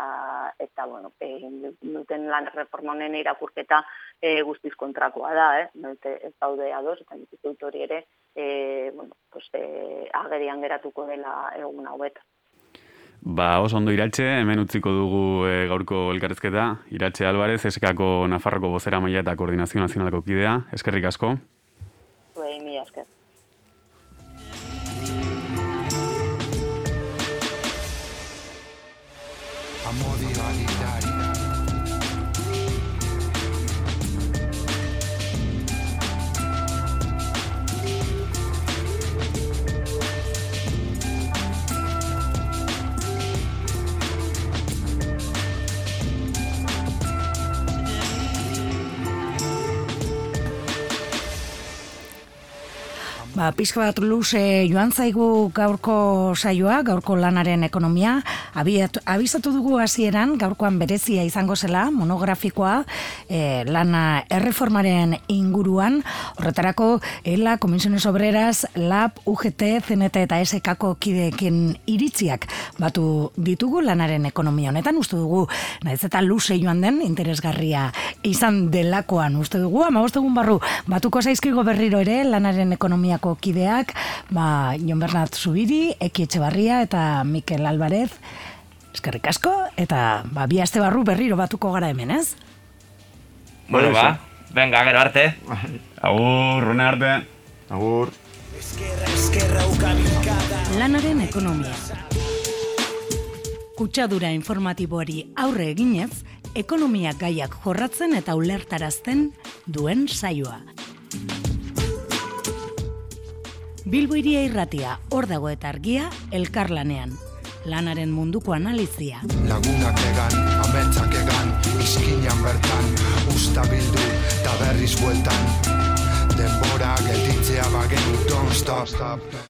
eta bueno, e, duten lan reforma honen irakurketa e, guztiz kontrakoa da, eh? Ez daude ados eta dut hori ere, e, bueno, pues, e, agerian geratuko dela egun hauetan. Ba, oso ondo iratxe, hemen utziko dugu e, gaurko elkarrezketa. Iratxe Alvarez, eskako Nafarroko bozera maila eta koordinazio nazionaleko kidea. Eskerrik asko. Zuei, mi esker. Ba, pizka bat luze joan zaigu gaurko saioa, gaurko lanaren ekonomia. Abiat, abizatu dugu hasieran gaurkoan berezia izango zela, monografikoa, e, lana erreformaren inguruan. Horretarako, ELA, Komisiones Obreras, LAB, UGT, CNT eta SKko kideekin iritziak batu ditugu lanaren ekonomia honetan. Uste dugu, naiz eta luze joan den, interesgarria izan delakoan uste dugu. Ama egun barru, batuko zaizkigo berriro ere lanaren ekonomia Elkarteko kideak, ba, Jon Bernat Zubiri, Eki Etxebarria eta Mikel Alvarez, eskerrik asko, eta ba, bi aste barru berriro batuko gara hemen, ez? Bueno, ba, venga, gero arte. Agur, rune arte. Agur. Lanaren ekonomia. Kutsadura informatiboari aurre eginez, ekonomia gaiak jorratzen eta ulertarazten duen saioa. Bilbo iria irratia, hor dago eta argia, elkarlanean. Lanaren munduko analizia. Lagunak egan, ametsak egan, izkinan bertan, usta bildu, eta berriz bueltan. Denbora gelditzea bagen, don't stop.